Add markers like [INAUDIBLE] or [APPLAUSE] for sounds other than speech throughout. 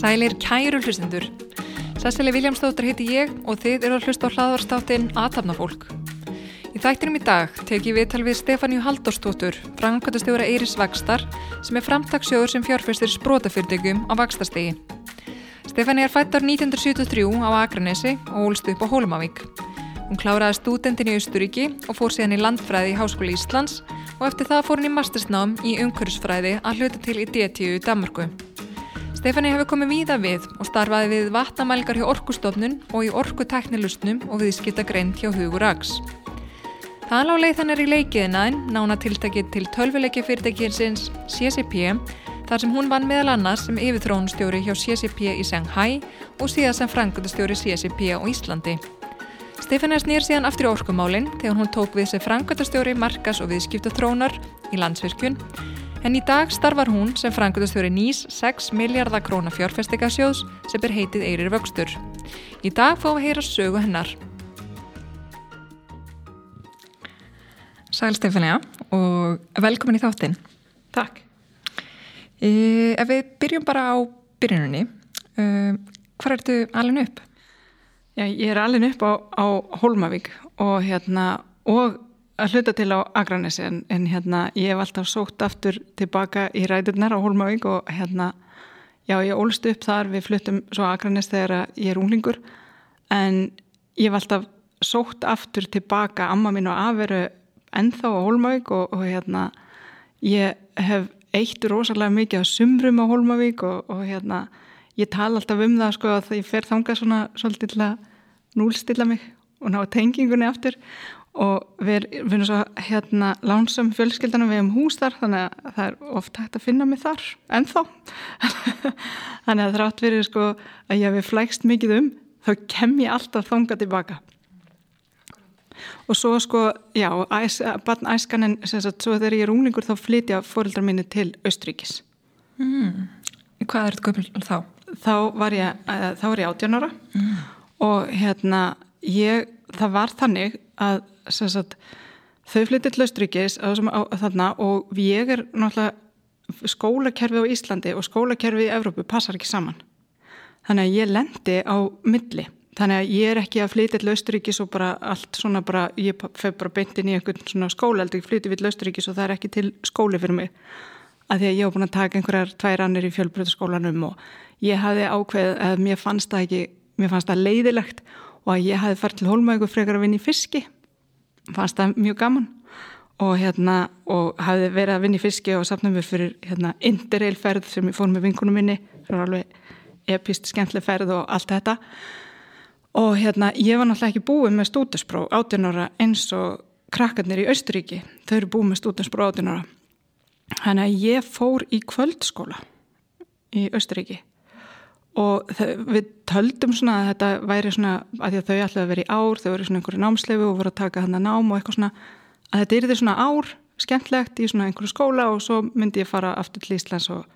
Sælir kæru hlustendur. Sessili Viljámsdóttir heiti ég og þið eru að hlusta á hlaðarstáttinn Aðtapnafólk. Í þættinum í dag teki við tal við Stefáníu Halldórstóttur, frangkvæmtastjóra Eiris Vakstar, sem er framtagsjóður sem fjárfæstir sprótafyrdegum á Vakstastegi. Stefáni er fættar 1973 á Akranesi og ólst upp á Hólmavík. Hún kláraði stúdendin í Austuríki og fór síðan í landfræði í Háskóli Íslands og eftir það fór hún í mastersnám í umhverfsfræði að hluta til í DTU í Danmarku. Stefani hefur komið víða við og starfaði við vatnamælgar hjá orkustofnun og í orkuteknilusnum og viðskipta greint hjá Hugur Ags. Það lág leið þannig í leikiðina en nána tiltakið til tölvuleiki fyrirtækinsins CCP þar sem hún vann meðal annars sem yfirþrónustjóri hjá CCP í Shanghai og síðan sem frangöndastjóri CCP á Íslandi. Stefani snýr síðan aftur í orkumálinn þegar hún tók við sem frangöndastjóri markas og viðskiptathrónar í landsvirkjun En í dag starfar hún sem frangöndastjóri nýs 6 miljardar króna fjárfestingasjóðs sem er heitið Eirir Vöxtur. Í dag fáum við að heyra sögu hennar. Sæl Stefania og velkomin í þáttinn. Takk. E, ef við byrjum bara á byrjununni, e, hvað ertu alveg upp? Já, ég er alveg upp á, á Hólmavík og hérna og að hluta til á Akranesi en, en hérna ég hef alltaf sótt aftur tilbaka í ræðurnar á Hólmavík og hérna já ég ólst upp þar við fluttum svo Akranes þegar ég er unglingur en ég hef alltaf sótt aftur tilbaka amma mín og aðveru ennþá á Hólmavík og, og hérna ég hef eitt rosalega mikið á sumrum á Hólmavík og, og hérna ég tala alltaf um það sko að ég fer þanga svona svolítið til að núlstilla mig og ná tengingunni aftur og við, erum svo hérna lánsum fjölskyldanum við um hús þar þannig að það er oft hægt að finna mig þar ennþá. [LAUGHS] Þannig að þrátt verið sko að ég hefði flækst mikið um þá kem ég alltaf þonga tilbaka og svo sko já, æs, barn æskanin sagt, svo þegar ég er unglingur þá flytja fórildrar minni til Austríkis mm. Hvað er þetta gömul þá? Þá var ég, þá var ég 18 ára mm. og hérna ég, það var þannig að sagt, þau flyttir til Östuríkis þarna og ég er náttúrulega skólakerfi á Íslandi og skólakerfi í Evrópu passar ekki saman þannig að ég lendi á milli þannig að ég er ekki að flytja til Östuríkis og bara allt svona bara ég fef bara beintin í einhvern svona skóla ég flytja við til Östuríkis og það er ekki til skóli fyrir mig. Að því að ég hef búin að taka einhverjar tvær annir í fjölbröðaskólanum og ég hafði ákveð að mér fannst það ekki mér fannst það leiðilegt og að ég hafði farið til Hólmavíku frekar að vinna í fiski. Fannst það mjög gaman og hérna og hafði verið að vinna í fiski og sapnaði mér fyrir hérna interrailferð sem ég fór með vinkunum minni. Það var alveg epist skemmtileg ferð og allt þetta og hérna ég var náttúrulega ekki búið með stúdinspróf 18 ára eins og krakkarnir í Austuríki, þau eru búið með stúdinspróf 18 ára. Þannig að ég fór í kvöldskóla í Austuríki og við töldum svona að þetta væri svona að því að þau ætlaði að vera í ár, þau voru svona einhverju námsleifu og voru að taka hann að nám og eitthvað svona að þetta yrði svona ár, skemmtlegt í svona einhverju skóla og svo myndi ég fara aftur til Íslands og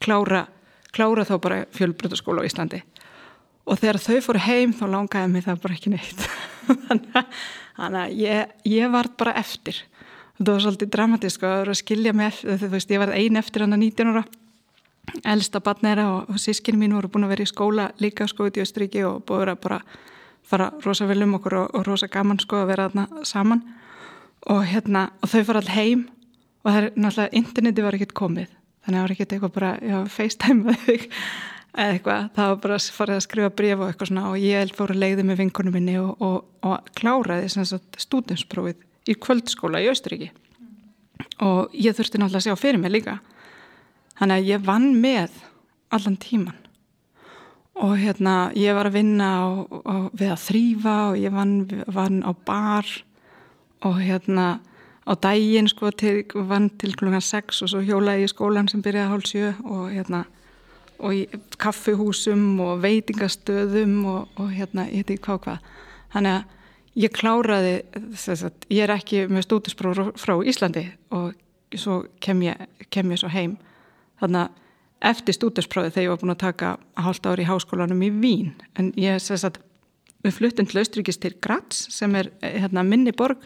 klára klára þá bara fjölbrytaskóla á Íslandi og þegar þau fóru heim þá langaði mig það bara ekki neitt. [LAUGHS] Þannig að ég, ég var bara eftir. Þetta var svolítið dramatísk að skilja mig, þú veist ég var ein eftir hann að 19 ára. Elsta barnera og, og sískinni mín voru búin að vera í skóla líka sko út í Östuríki og búin að bara fara rosa vel um okkur og, og rosa gaman sko að vera þarna saman. Og hérna og þau fara all heim og það er náttúrulega, interneti var ekkert komið. Þannig að það var ekkert eitthvað bara, já, facetime eða eitthvað, það var bara farið að skrifa bref og eitthvað svona og ég fór að leiði með vinkunum minni og, og, og kláraði stúdinsprófið í kvöldskóla í Östuríki og ég þurfti náttúrulega að sjá fyrir mig líka. Þannig að ég vann með allan tíman og hérna ég var að vinna á, við að þrýfa og ég vann, vann á bar og hérna á dægin sko til, vann til klunga 6 og svo hjólaði í skólan sem byrjaði hálf 7 og hérna og í kaffihúsum og veitingastöðum og, og hérna ég veit ekki hvað hvað. Þannig að ég kláraði að ég er ekki með stúdinspróf frá Íslandi og svo kem ég, kem ég svo heim þannig að eftir stúdinsprófið þegar ég var búin að taka hálft ári í háskólanum í Vín en ég sess að við fluttum til Austrikis til Graz sem er hérna, minni borg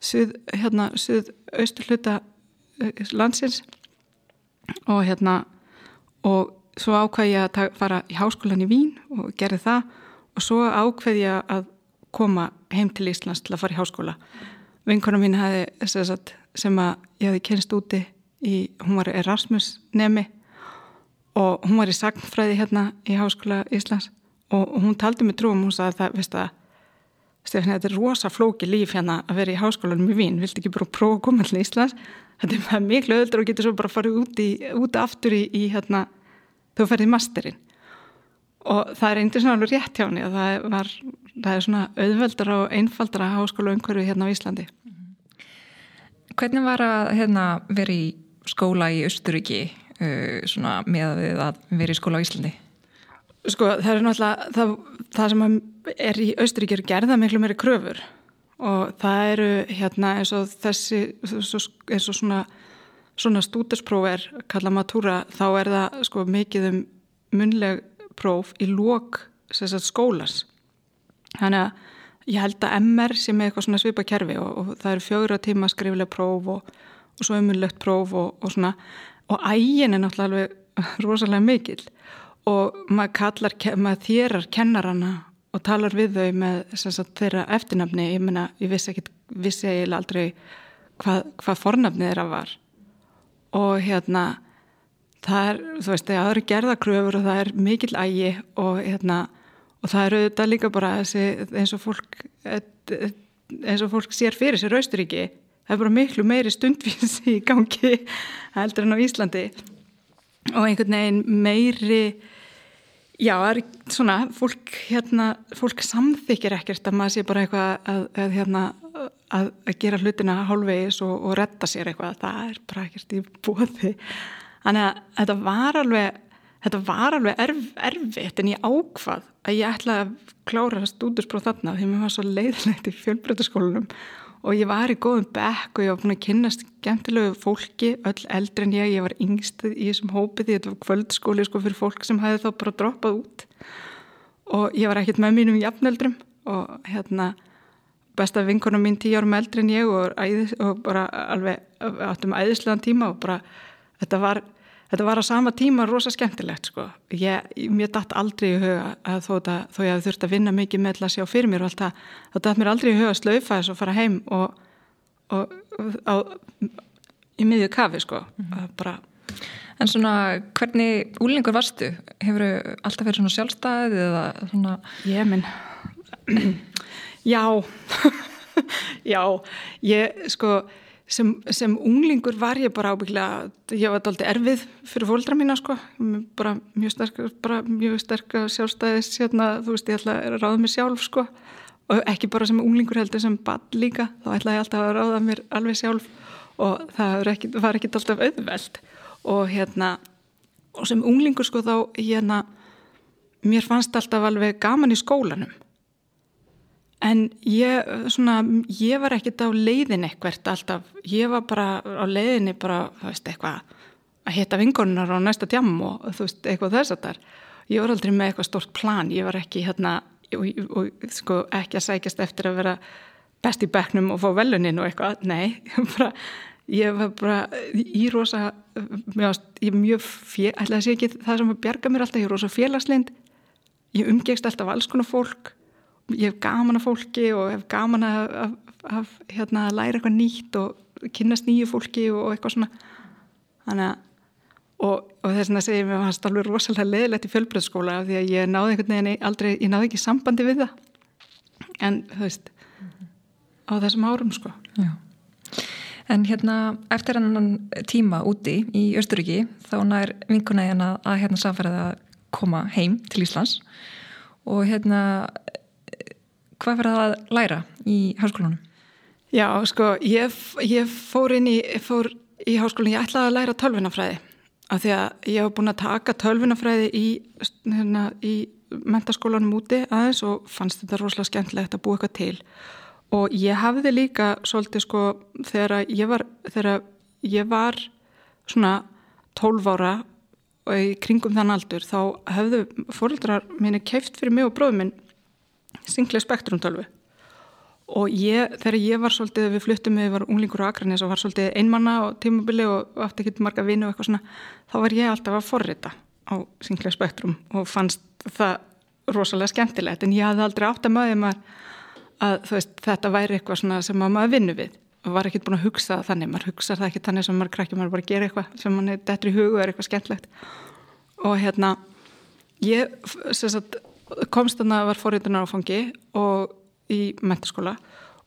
suð, hérna, suð austur hluta eh, landsins og hérna og svo ákvæði ég að fara í háskólan í Vín og gerði það. Og svo ákveði ég að koma heim til Íslands til að fara í háskóla. Vinkona mín hefði sagt, sem að ég hefði kynst úti í, hún var Erasmus nemi. Og hún var í sagnfræði hérna í háskóla Íslands. Og hún taldi mig trúum, hún sagði það, veist að Stefán, þetta er rosa flóki líf hérna að vera í háskólanum í Vín, vilti ekki bara prófa að koma til Íslands, þetta er miklu öðuldur og getur svo bara að fara út, í, út aftur í, í hérna, þú ferði í masterinn og það er einnig svona alveg rétt hjá henni að það var, það er svona auðveldar og einfaldara háskóla umhverju hérna á Íslandi. Hvernig var að hérna, vera í skóla í Östuríki uh, svona með að vera í skóla á Íslandi? Sko það er náttúrulega það, það sem er í Östuríki er gerða miklu meiri kröfur og það eru hérna eins og þessi eins og svona, svona stúderspróf er kalla matúra þá er það sko mikið um munleg próf í lók skólas. Þannig að ég held að MR sem er eitthvað svona svipa kerfi og, og það eru fjögra tíma skriflega próf og, og svo umulegt próf og, og svona. Og ægin er náttúrulega alveg [LAUGHS] rosalega mikil og maður kallar, maður þérar kennarana og talar við þau með sagt, þeirra eftirnafni, ég menna ég vissi ekki, vissi ég aldrei hvað, hvað fornafni þeirra var og hérna það er, þú veist, það eru gerðakröfur og það er mikil ægi og hérna, og það eru þetta líka bara þessi, eins og fólk eins og fólk sér fyrir sér Austuríki, það er bara miklu meiri stundvísi í gangi heldur en á Íslandi. Og einhvern veginn meiri já, það er svona fólk, hérna, fólk samþykir ekkert að maður sé bara eitthvað að, að hérna að, að gera hlutina hálfvegis og, og retta sér eitthvað, það er bara ekkert í bóði Þannig að þetta var alveg, þetta var alveg erf, erfitt en ég ákvað að ég ætlaði að klára stúdurspróð þarna því mér var svo leiðilegt í fjölbreytaskólanum og ég var í góðum bekk og ég var búin að kynast gentilegu fólki, öll eldri en ég, ég var yngst í þessum hópi því þetta var kvöldskóli sko fyrir fólk sem hæði þá bara droppað út. Og ég var ekkert með mínum jafneldrum og hérna besta vinkona mín tíu árum eldri en ég og, æðis, og bara alveg áttum æðislegan tíma og bara þetta var, þetta var á sama tíma rosa skemmtilegt sko. Ég, mér dætt aldrei í huga að þó, það, þó ég hef þurft að vinna mikið með að sjá fyrir mér og allt það, þá dætt mér aldrei í huga að slaufa þess og fara heim og, og á, í miðju kafi sko. Mm bara En svona, hvernig úlingur varstu? Hefur þau alltaf verið svona sjálfstæðið eða svona? Ég minn, já, [LAUGHS] já, ég sko, sem, sem unglingur var ég bara ábygglega, ég var alltaf erfið fyrir fólkdra mína sko, bara mjög sterk, bara mjög sterk sjálfstæðis, hérna, þú veist, ég ætla að ráða mér sjálf sko. Og ekki bara sem unglingur heldur sem ball líka, þá ætla ég alltaf að ráða mér alveg sjálf og það ekki, var ekki alltaf auðveld og hérna, og sem unglingur sko þá hérna, mér fannst alltaf alveg gaman í skólanum En ég, svona, ég var ekkert á leiðin ekkert alltaf, ég var bara á leiðinni bara, þú veist, eitthvað að hitta vingonunar á næsta tjám og þú veist, eitthvað þess að þar. Ég var aldrei með eitthvað stort plan, ég var ekki hérna, og, og sko, ekki að sækjast eftir að vera best í beknum og fá velunin og eitthvað, nei, [LAUGHS] bara, ég var bara í rosa, mjög, mjög, fél, ætla að segja ekki það sem að bjarga mér alltaf, ég er rosa félagslind, ég umgegst alltaf alls konar fólk ég hef gaman af fólki og hef gaman að, að, að hérna, læra eitthvað nýtt og kynast nýju fólki og eitthvað svona. Þannig að og, og þess að segja mér að það er alveg rosalega leðilegt í fjölbröðskóla því að ég náði einhvern veginn aldrei, ég náði ekki sambandi við það. En þú veist á þessum árum sko. Já. En hérna eftir annan tíma úti í Östuríki þá nær vinkunægin að, að hérna samfærið að koma heim til Íslands. Og hérna hvað verða að læra í háskólanum? Já, sko, ég, ég fór inn í, fór í háskólanum, ég ætlaði að læra tölvinafræði af því að ég hef búin að taka tölvinafræði í, hérna, í mentaskólanum úti aðeins og fannst þetta rosalega skemmtilegt að búa eitthvað til og ég hafði líka svolítið sko þegar ég var, þegar ég var svona 12 ára og í kringum þann aldur þá höfðu fóröldrar minni keift fyrir mig og bróðum minn singlega spektrumtölvu og ég, þegar ég var svolítið við fluttum var unglingur á Akranis og var svolítið einmanna og tímabili og aftur ekki marga vinu og eitthvað svona, þá var ég alltaf að forrita á singlega spektrum og fannst það rosalega skemmtilegt. En ég hafði aldrei átt að maður maður að veist, þetta væri eitthvað sem maður vinnu við. Og var ekkert búin að hugsa þannig, maður hugsa það ekki þannig sem maður krakki, maður bara gera eitthvað sem mann er detri í hugu og er eitthvað skemmtlegt og hérna ég sagt, komst þannig að var fórhundunar áfangi og í mentaskóla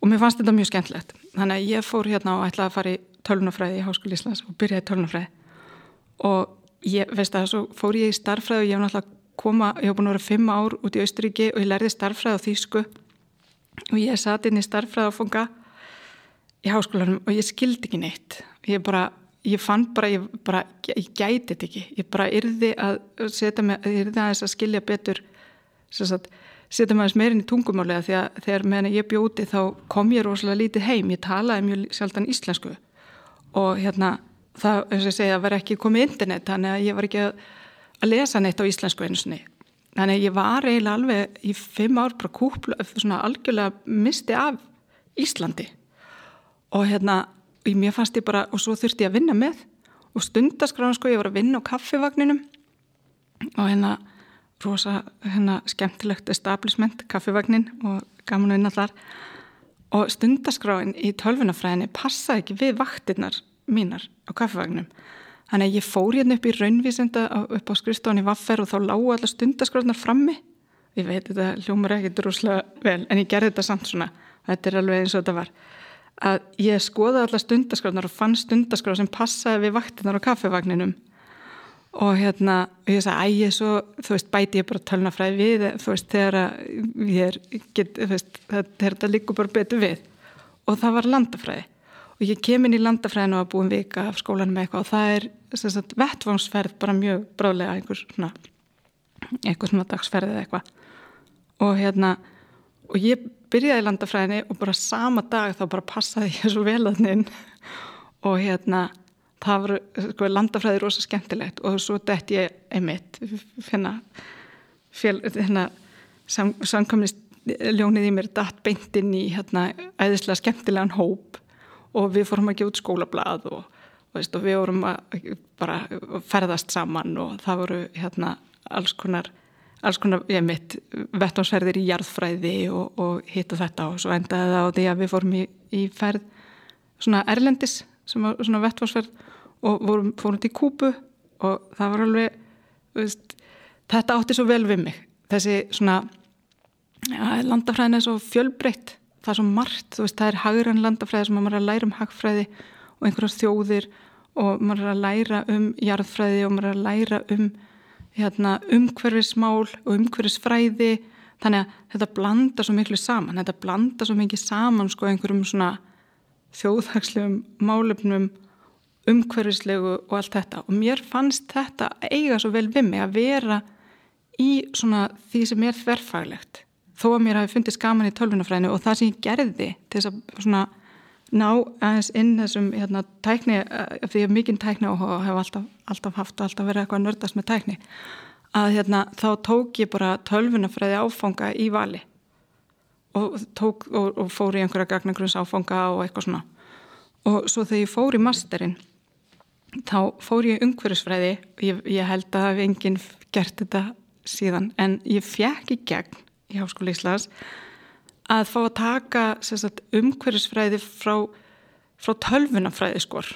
og mér fannst þetta mjög skemmtlegt þannig að ég fór hérna og ætlaði að fara í tölunafræði í Háskóli Íslands og byrjaði tölunafræði og ég veist að svo fór ég í starfræði og ég var náttúrulega koma, ég hef búin að vera fimm ár út í Austuríki og ég lærði starfræði á Þýsku. Og ég satt inn í starfræði áfanga í háskólanum og ég skildi ekki neitt. Ég bara, ég fann bara ég, bara, ég gæti þetta ekki. Ég bara yrði að setja mig yrði að þess að skilja betur setja aðeins meirinn í tungumálega því að þegar meðan ég bjóti þá kom ég rosalega lítið heim, ég talaði mjög sjaldan íslensku. Og hérna það, eins og ég segja, var ekki komið internet þannig að ég var ekki að, að lesa neitt á íslensku einu sinni. Þannig að ég var eiginlega alveg í fimm ár bara kúpla, svona algjörlega misti af Íslandi. Og hérna, og mér fannst ég bara og svo þurfti ég að vinna með. Og stundaskráðan sko, ég var að vinna á kaffivagninum og hérna rosa hérna skemmtilegt establishment, kaffivagnin og gaman að vinna þar. Og stundaskráin í tölvunafræðinni passaði ekki við vaktinnar mínar á kaffivagnum þannig að ég fór hérna upp í raunvísenda upp á skrifstofan í Vaffer og þá lágu allar stundaskráðnar frammi. Ég veit þetta hljómar ekki drúslega vel en ég gerði þetta samt svona. Þetta er alveg eins og þetta var. Að ég skoði allar stundaskráðnar og fann stundaskráð sem passaði við vaktinnar á kaffevagninum og hérna, ég sagði, æg ég svo þú veist, bæti ég bara tölnafræði við þú veist, þegar ég er get, veist, þetta líkur bara betur við. Og það var landafræði. Og ég kem inn í landafræðinu að búin vika af skólanum eitthvað og það er sagt, vettvánsferð bara mjög bráðlega einhver svona eitthvað svona dagsferð eða eitthvað. Og hérna og ég byrjaði landafræðinni og bara sama dag þá bara passaði ég svo vel að þinn og hérna það var, sko, landafræði rosa skemmtilegt og svo dætt ég einmitt hérna sam, samkomnist ljónið í mér dætt beintinn í hérna æðislega skemmtilegan hóp og við fórum að gefa út skólablað og, og, veist, og við vorum að bara ferðast saman og það voru hérna alls konar alls konar, ég mitt, vettvánsferðir í jarðfræði og, og hitt og þetta og svo endaði það á því að við fórum í, í ferð svona erlendis sem var svona vettvánsferð og vorum, fórum til Kúpu og það var alveg veist, þetta átti svo vel við mig. Þessi svona ja, landafræðin er svo fjölbreytt. Það er svo margt, veist, það er hagran landafræði sem maður er að læra um hagfræði og einhverjar þjóðir og maður er að læra um jarðfræði og maður er að læra um hérna, umhverfismál og umhverfisfræði. Þannig að þetta blanda svo miklu saman. Þetta blanda svo mikið saman sko einhverjum svona þjóðhagslegum málefnum umhverfislegu og allt þetta. Og mér fannst þetta eiga svo vel við mig að vera í svona því sem er þverfaglegt. Þó að mér hafi fundið skaman í tölvunafræðinu og það sem ég gerði til þess að svona ná aðeins inn þessum hérna, tækni, eh, því að mikinn tækni og hef alltaf, alltaf haft og alltaf verið eitthvað nördast með tækni að hérna, þá tók ég bara tölvunafræði áfanga í vali og, tók, og, og fór í einhverja gagnagrunns áfanga og eitthvað svona. Og svo þegar ég fór í masterinn þá fór ég umhverfisfræði ég, ég held að hef enginn gert þetta síðan en ég fjekk í gegn í Háskóli Íslands að fá að taka umhverfisfræði frá, frá tölvunafræði skor.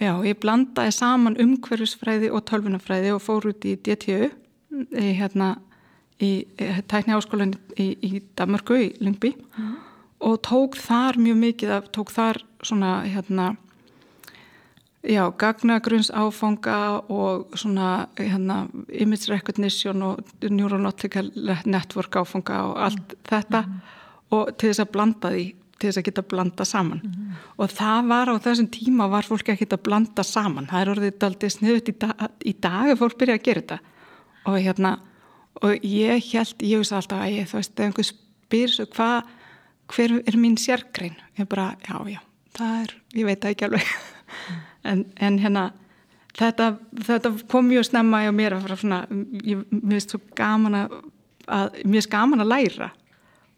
Já, ég blandaði saman umhverfisfræði og tölvunafræði og fór út í DTU í, hérna, í tækni áskólan í, í Danmarku, í Lyngby mm. og tók þar mjög mikið af, tók þar svona hérna Já, gagnagrunns áfanga og svona hérna, image recognition og neuronautical network áfanga og allt mm. þetta mm. og til þess að blanda því, til þess að geta blanda saman mm. og það var á þessum tíma var fólk ekki að blanda saman það er orðið aldrei sniðut í, dag, í dag að fólk byrja að gera þetta og hérna, og ég held ég veist alltaf að ég, þú veist, ef einhver spyr svo hvað, hver er mín sérgrein ég bara, já, já, það er ég veit ekki alveg en, en hérna þetta, þetta kom mjög snemma á mér svona, ég, mér finnst svo gaman að, að mér finnst gaman að læra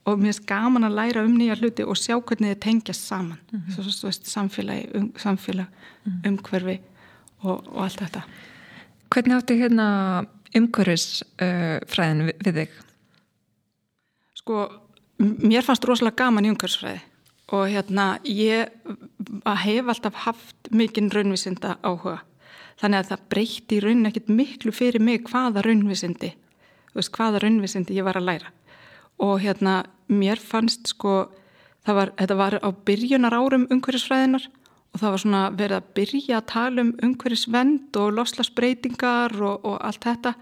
og mér finnst gaman að læra um nýja hluti og sjá hvernig þið tengjast saman mm -hmm. svo, svo veist, samfélagi, um, samfélag mm -hmm. umhverfi og, og allt þetta Hvernig átti hérna umhverfisfræðin uh, við, við þig? Sko, mér fannst rosalega gaman í umhverfisfræði og hérna ég hef alltaf haft mikinn raunvísinda áhuga þannig að það breytti í raunin ekkit miklu fyrir mig hvaða raunvísindi veist, hvaða raunvísindi ég var að læra. Og hérna mér fannst sko var, þetta var á byrjunar árum umhverfisfræðinar og það var svona verið að byrja að tala um umhverfisvend og loslasbreytingar og, og allt þetta.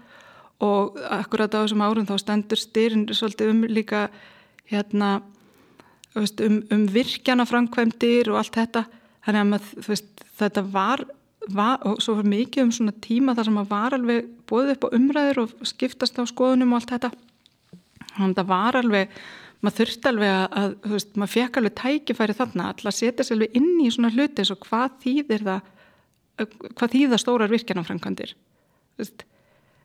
Og akkurat á þessum árum þá stendur styrn svolítið um líka hérna um, um virkjana framkvæmdir og allt þetta. Þannig að maður, veist, þetta var, var og svo var mikið um svona tíma þar sem að var alveg bóðið upp á umræður og skiptast á skoðunum og allt þetta. Þannig að það var alveg maður þurfti alveg að, að veist, maður fekk alveg tækifæri þarna alltaf setja sér alveg inn í svona hluti eins og hvað þýðir það hvað þýða stórar virkjanafrankandir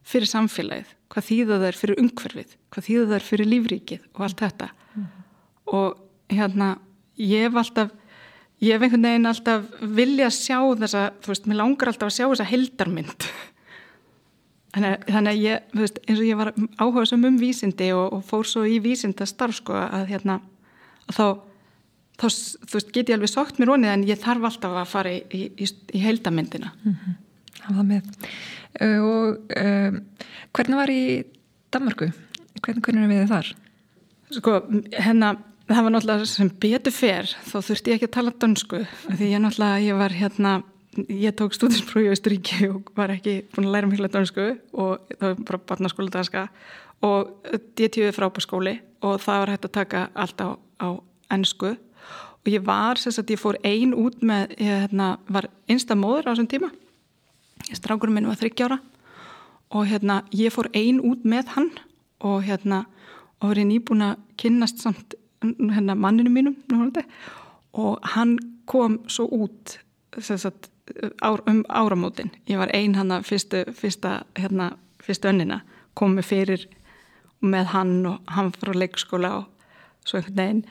fyrir samfélagið hvað þýða það er fyrir umhverfið hvað þýða það er fyrir lífríkið og allt þetta. Mm -hmm. og hérna ég hef alltaf ég hef einhvern veginn alltaf vilja að sjá þessa, þú veist, mér langar alltaf að sjá þessa heldarmynd Þannig, þannig að ég, veist, eins og ég var áhuga sem um vísindi og, og fór svo í vísindastarf sko að hérna að þá, þá þú veist, get ég alveg sagt mér vonið en ég þarf alltaf að fara í, í, í, heildamindina. Mm -hmm. Það var með. Uh, og uh, hvernig var í Danmarku? Hvernig, hvernig er við þar? Sko, hérna, það var náttúrulega sem betur fer, þá þurfti ég ekki að tala dansku, því ég náttúrulega, ég var hérna ég tók stúdinsprófi í Austuríki og var ekki búin að læra mikla dansku og það var bara barnaskóla danska og DTU er frábær skóli og það var hægt að taka allt á, á ennsku og ég var, þess að ég fór ein út með, ég hérna, var einsta móður á þessum tíma. Strákurum minn var þryggjára og hérna, ég fór ein út með hann og hérna, og ég nýbúin að kynnast samt hérna, manninu mínum og hann kom svo út ár, um áramótin. Ég var ein hann að fyrstu fyrsta, hérna, fyrstu önnina. Komið fyrir með hann og hann frá leikskóla og svo einhvern veginn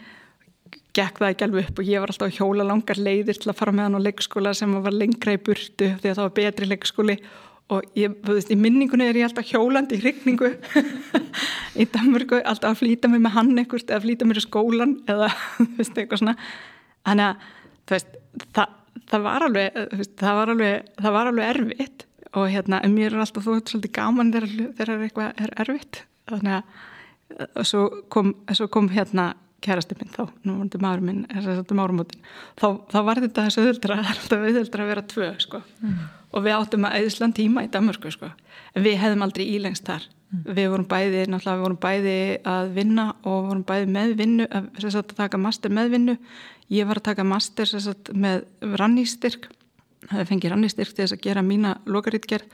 gekk það ekki alveg upp og ég var alltaf að hjóla langar leiðir til að fara með hann á leikskóla sem var lengra í burtu því að það var betri leikskóli og ég, þú veist, í minningunni er ég alltaf hjólandi í hrigningu [LAUGHS] í Danmörku, alltaf að flýta mig með hann ekkert eða flýta mér í skólan eða, [LAUGHS] þú veist, eitthvað svona. Þannig að, þú veist, það það var alveg, það var alveg, það var alveg erfitt. Og hérna, en mér er alltaf þótt svolítið gaman þegar eitthvað er erfitt. Þannig að svo kom, svo kom hérna kærasti minn þá, nú var þetta maður minn þetta márumótin, þá, þá var þetta þessu öðuldra, [LAUGHS] það er alltaf öðuldra að vera tvö sko. mm. og við áttum að eðislan tíma í Danmarku, sko. en við hefðum aldrei ílengst þar, mm. við vorum bæði náttúrulega við vorum bæði að vinna og vorum bæði með vinnu, að, að taka master með vinnu Ég var að taka master sagt, með rannýstyrk, það fengi rannýstyrk til þess að gera mína lokarítgerð.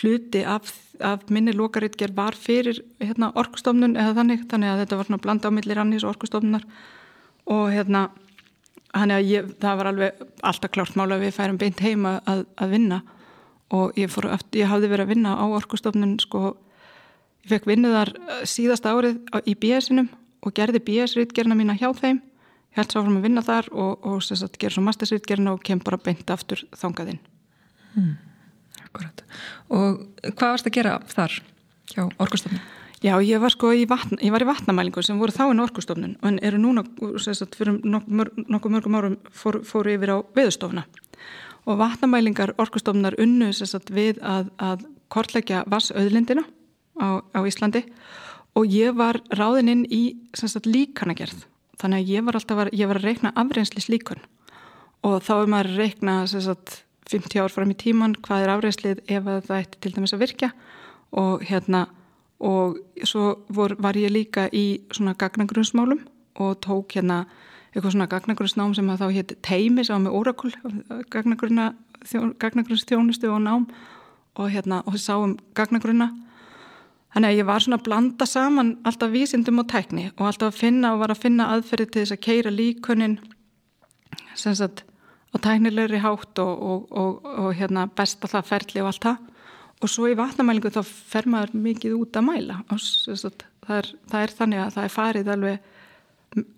Hluti af, af minni lokarítgerð var fyrir hérna, orkustofnun eða þannig, þannig að þetta var svona blanda á milli rannýs og orkustofnunar. Og hérna, þannig að ég, það var alveg alltaf klárt mála að við færum beint heima að, að vinna. Og ég, fór, ég hafði verið að vinna á orkustofnun sko, ég fekk vinnuðar síðast árið í BS-inum og gerði BS-rítgerna mína hjá þeim. Ég held frá að vinna þar og, og sagt, gera svo mastersritgerina og kem bara beint aftur þangaðinn hmm. Akkurat. Og hvað varst að gera þar hjá orkustofnun? Já, ég var sko í, vatna, ég var í vatnamælingu sem voru þá en orkustofnun en eru núna, sagt, fyrir nokkuð mörg, mörgum árum fór, fóru yfir á veðustofna og vatnamælingar orkustofnar unnu sagt, við að, að kortleggja vassauðlindina á, á Íslandi. Og ég var ráðinn inn í líkanagerð. Þannig að ég var alltaf að, ég var að reikna afreynsli slíkun og þá er maður að reikna sagt, 50 ár fram í tíman hvað er afreynslið ef það ætti til dæmis að virka og hérna og svo vor, var ég líka í svona gagnagrunnsmálum og tók hérna eitthvað svona gagnagrunnsnám sem að þá hétt teimi sem var með órakul gagnagrunnsþjónustu og nám. Og hérna og sáum gagnagrunna. Þannig að ég var svona að blanda saman alltaf vísindum og tækni og alltaf að finna og var að finna aðferði til þess að keira líkunin sagt, og tæknilegri hátt og, og, og, og hérna best alltaf ferli og allt það og svo í vatnamælingu þá fer maður mikið út að mæla það er, það er þannig að það er farið alveg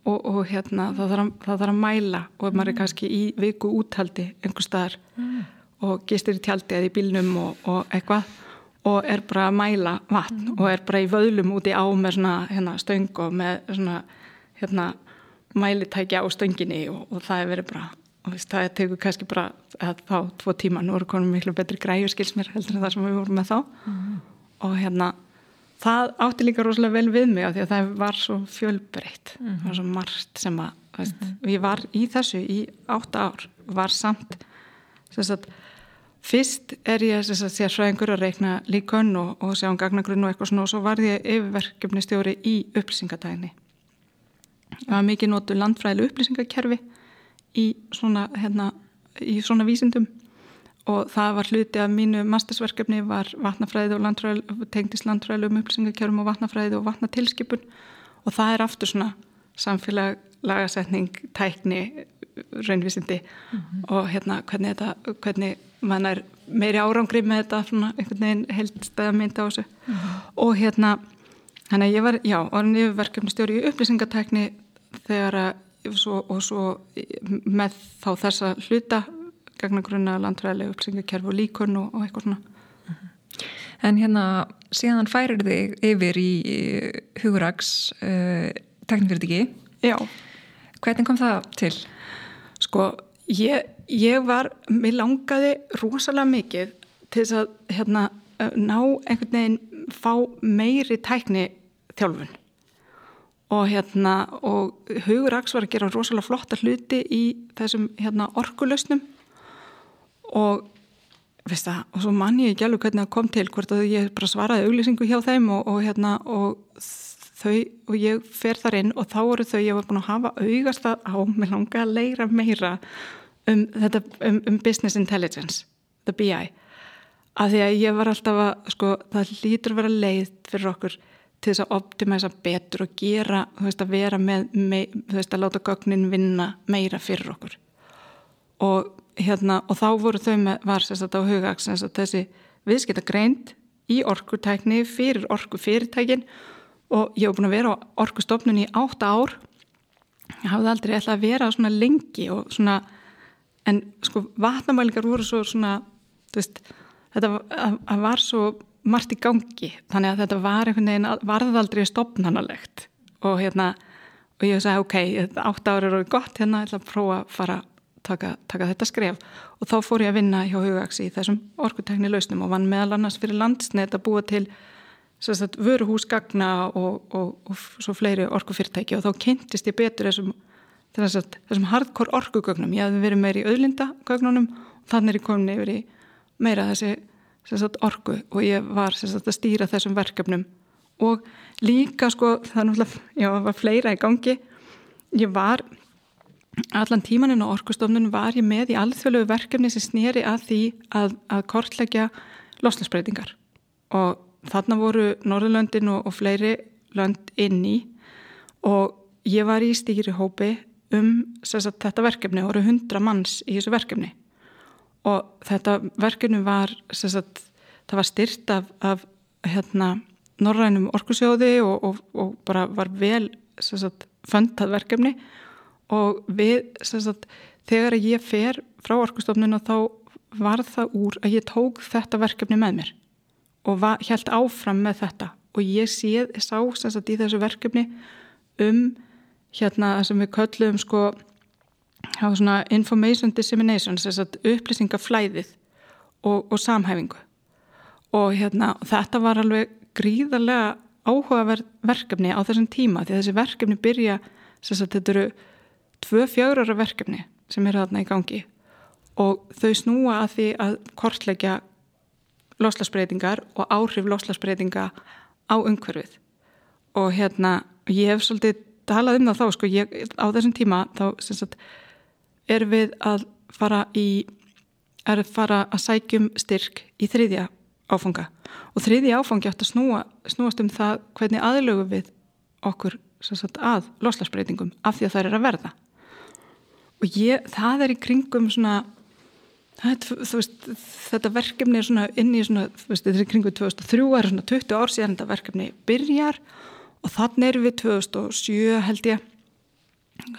og, og hérna það þarf, að, það þarf að mæla og maður er kannski í viku úthaldi einhver staðar mm. og gistir í tjaldi eða í bílnum og, og eitthvað og er bara að mæla vatn mm. og er bara í vöðlum úti á með svona hérna, stöng og með svona hérna, mælitækja á stönginni og, og það er verið bara og veist, það tegur kannski bara að þá tvo tíma, nú eru konum miklu betri græu skils mér heldur en það sem við vorum með þá mm. og hérna það átti líka rosalega vel við mig af því að það var svo fjölbreytt mm -hmm. það var svo margt sem að veist, mm -hmm. ég var í þessu í átta ár var samt sagt, fyrst er ég sérfræðingur að reikna líkönn og, og sjá um gagnagrunn og eitthvað svona og svo var ég yfirverkefni stjóri í upplýsingatægni ég var mikið nótu landfræðileg upplýsingakerfi í svona, hérna, í svona vísindum og það var hluti af mínu mastersverkefni var vatnafræði og landfræði, tengdist landfræði um upplýsingakjörum og vatnafræði og vatnatilskipun og það er aftur svona samfélag, lagasetning, tækni, raunvísindi mm -hmm. og hérna hvernig þetta, hvernig mann er meiri árangri með þetta svona einhvern veginn heldstæða mynda á þessu mm -hmm. og hérna að ég var, já, orðin yfirverkefni stjóri í upplýsingatækni þegar að svo, og svo með þá þessa hluta gagnagrunna, landfræðilega uppsengakerfi og líkun og, og eitthvað svona. En hérna síðan færir þig yfir í hugurags uh, teknifyrirtiki. Já. Hvernig kom það til? Sko, ég, ég var, mér langaði rosalega mikið til þess að hérna, ná einhvern veginn fá meiri tækni þjálfun og hérna og hugurags var að gera rosalega flotta hluti í þessum hérna orkulösnum og það, og svo mann ég ekki alveg hvernig það kom til hvort að ég bara svaraði auglýsingu hjá þeim og, og hérna þau, og ég fer þar inn og þá eru þau, ég var búin að hafa augast að á, mér langa að leira meira um þetta, um, um business intelligence, the BI að því að ég var alltaf að sko, það lítur vera leið fyrir okkur til þess að optimæsa betur og gera, þú veist, að vera með, með þú veist, að láta gögnin vinna meira fyrir okkur. Og hérna, og þá voru þau með, var sérstaklega á hugags þessi viðskipta greint í orkutækni fyrir orkufyrirtækin. Og ég hef búin að vera á orkustofnun í átta ár. Ég hafði aldrei ætlað að vera svona lengi og svona en sko vatnamælingar voru svo svona veist, þetta var svo margt í gangi. Þannig að þetta var einhvern veginn varðaldri stopnanalegt og hérna og ég sagði ok, átta ára eru gott hérna, ég ætla að prófa að fara taka, taka þetta skref. Og þá fór ég að vinna hjá Hugaxi í þessum orkutekni lausnum og vann meðal annars fyrir landsnett að búa til sagt, vöruhúsgagna og, og, og svo fleiri orkufyrirtæki. Og þá kynntist ég betur þessum, sagt, þessum hardcore orkugögnum. Ég hafði verið meir í auðlindagögnunum og þannig er ég komin yfir í meira þessi sagt, orku og ég var að stýra þessum verkefnum. Og líka sko náttúrulega, já það var fleira í gangi. Ég var allan tímaninn á orkustofnun var ég með í alþjóðlegu verkefni sem snýri að því að, að kortleggja loslasbreytingar og þarna voru Norðurlöndin og, og fleiri lönd inn í og ég var í stýri hópi um sagt, þetta verkefni og voru hundra manns í þessu verkefni og þetta verkefni var sagt, það var styrt af, af hérna, norrænum orkusjóði og, og, og bara var vel sagt, föndað verkefni. Og við, sagt, þegar ég fer frá orkustofnun og þá var það úr að ég tók þetta verkefni með mér og var, held áfram með þetta. Og ég séð, sá sagt, í þessu verkefni um hérna sem við köllum sko information dissemination upplýsingaflæðið og, og samhæfingu. Og hérna, þetta var alveg gríðarlega áhugaverð verkefni á þessum tíma því að þessi verkefni byrja sagt, þetta eru tvö fjárara verkefni sem eru þarna í gangi. Og þau snúa að því að kortleggja loslasbreytingar og áhrif loslasbreytinga á umhverfið. Og hérna ég hef svolítið talað um það þá sko ég, á þessum tíma þá sagt, er við að fara í er að fara að sækjum styrk í þriðja áfanga. Og þriðja áfangi átt að snúa, snúast um það hvernig aðlögu við okkur sagt, að loslasbreytingum af því að það er að verða. Og ég, það er í kringum svona veist, þetta verkefni er svona inn í svona, veist, þetta er í kringum 2003 það er svona 20 ár síðan þetta verkefni byrjar. Og þannig erum við 2007 held ég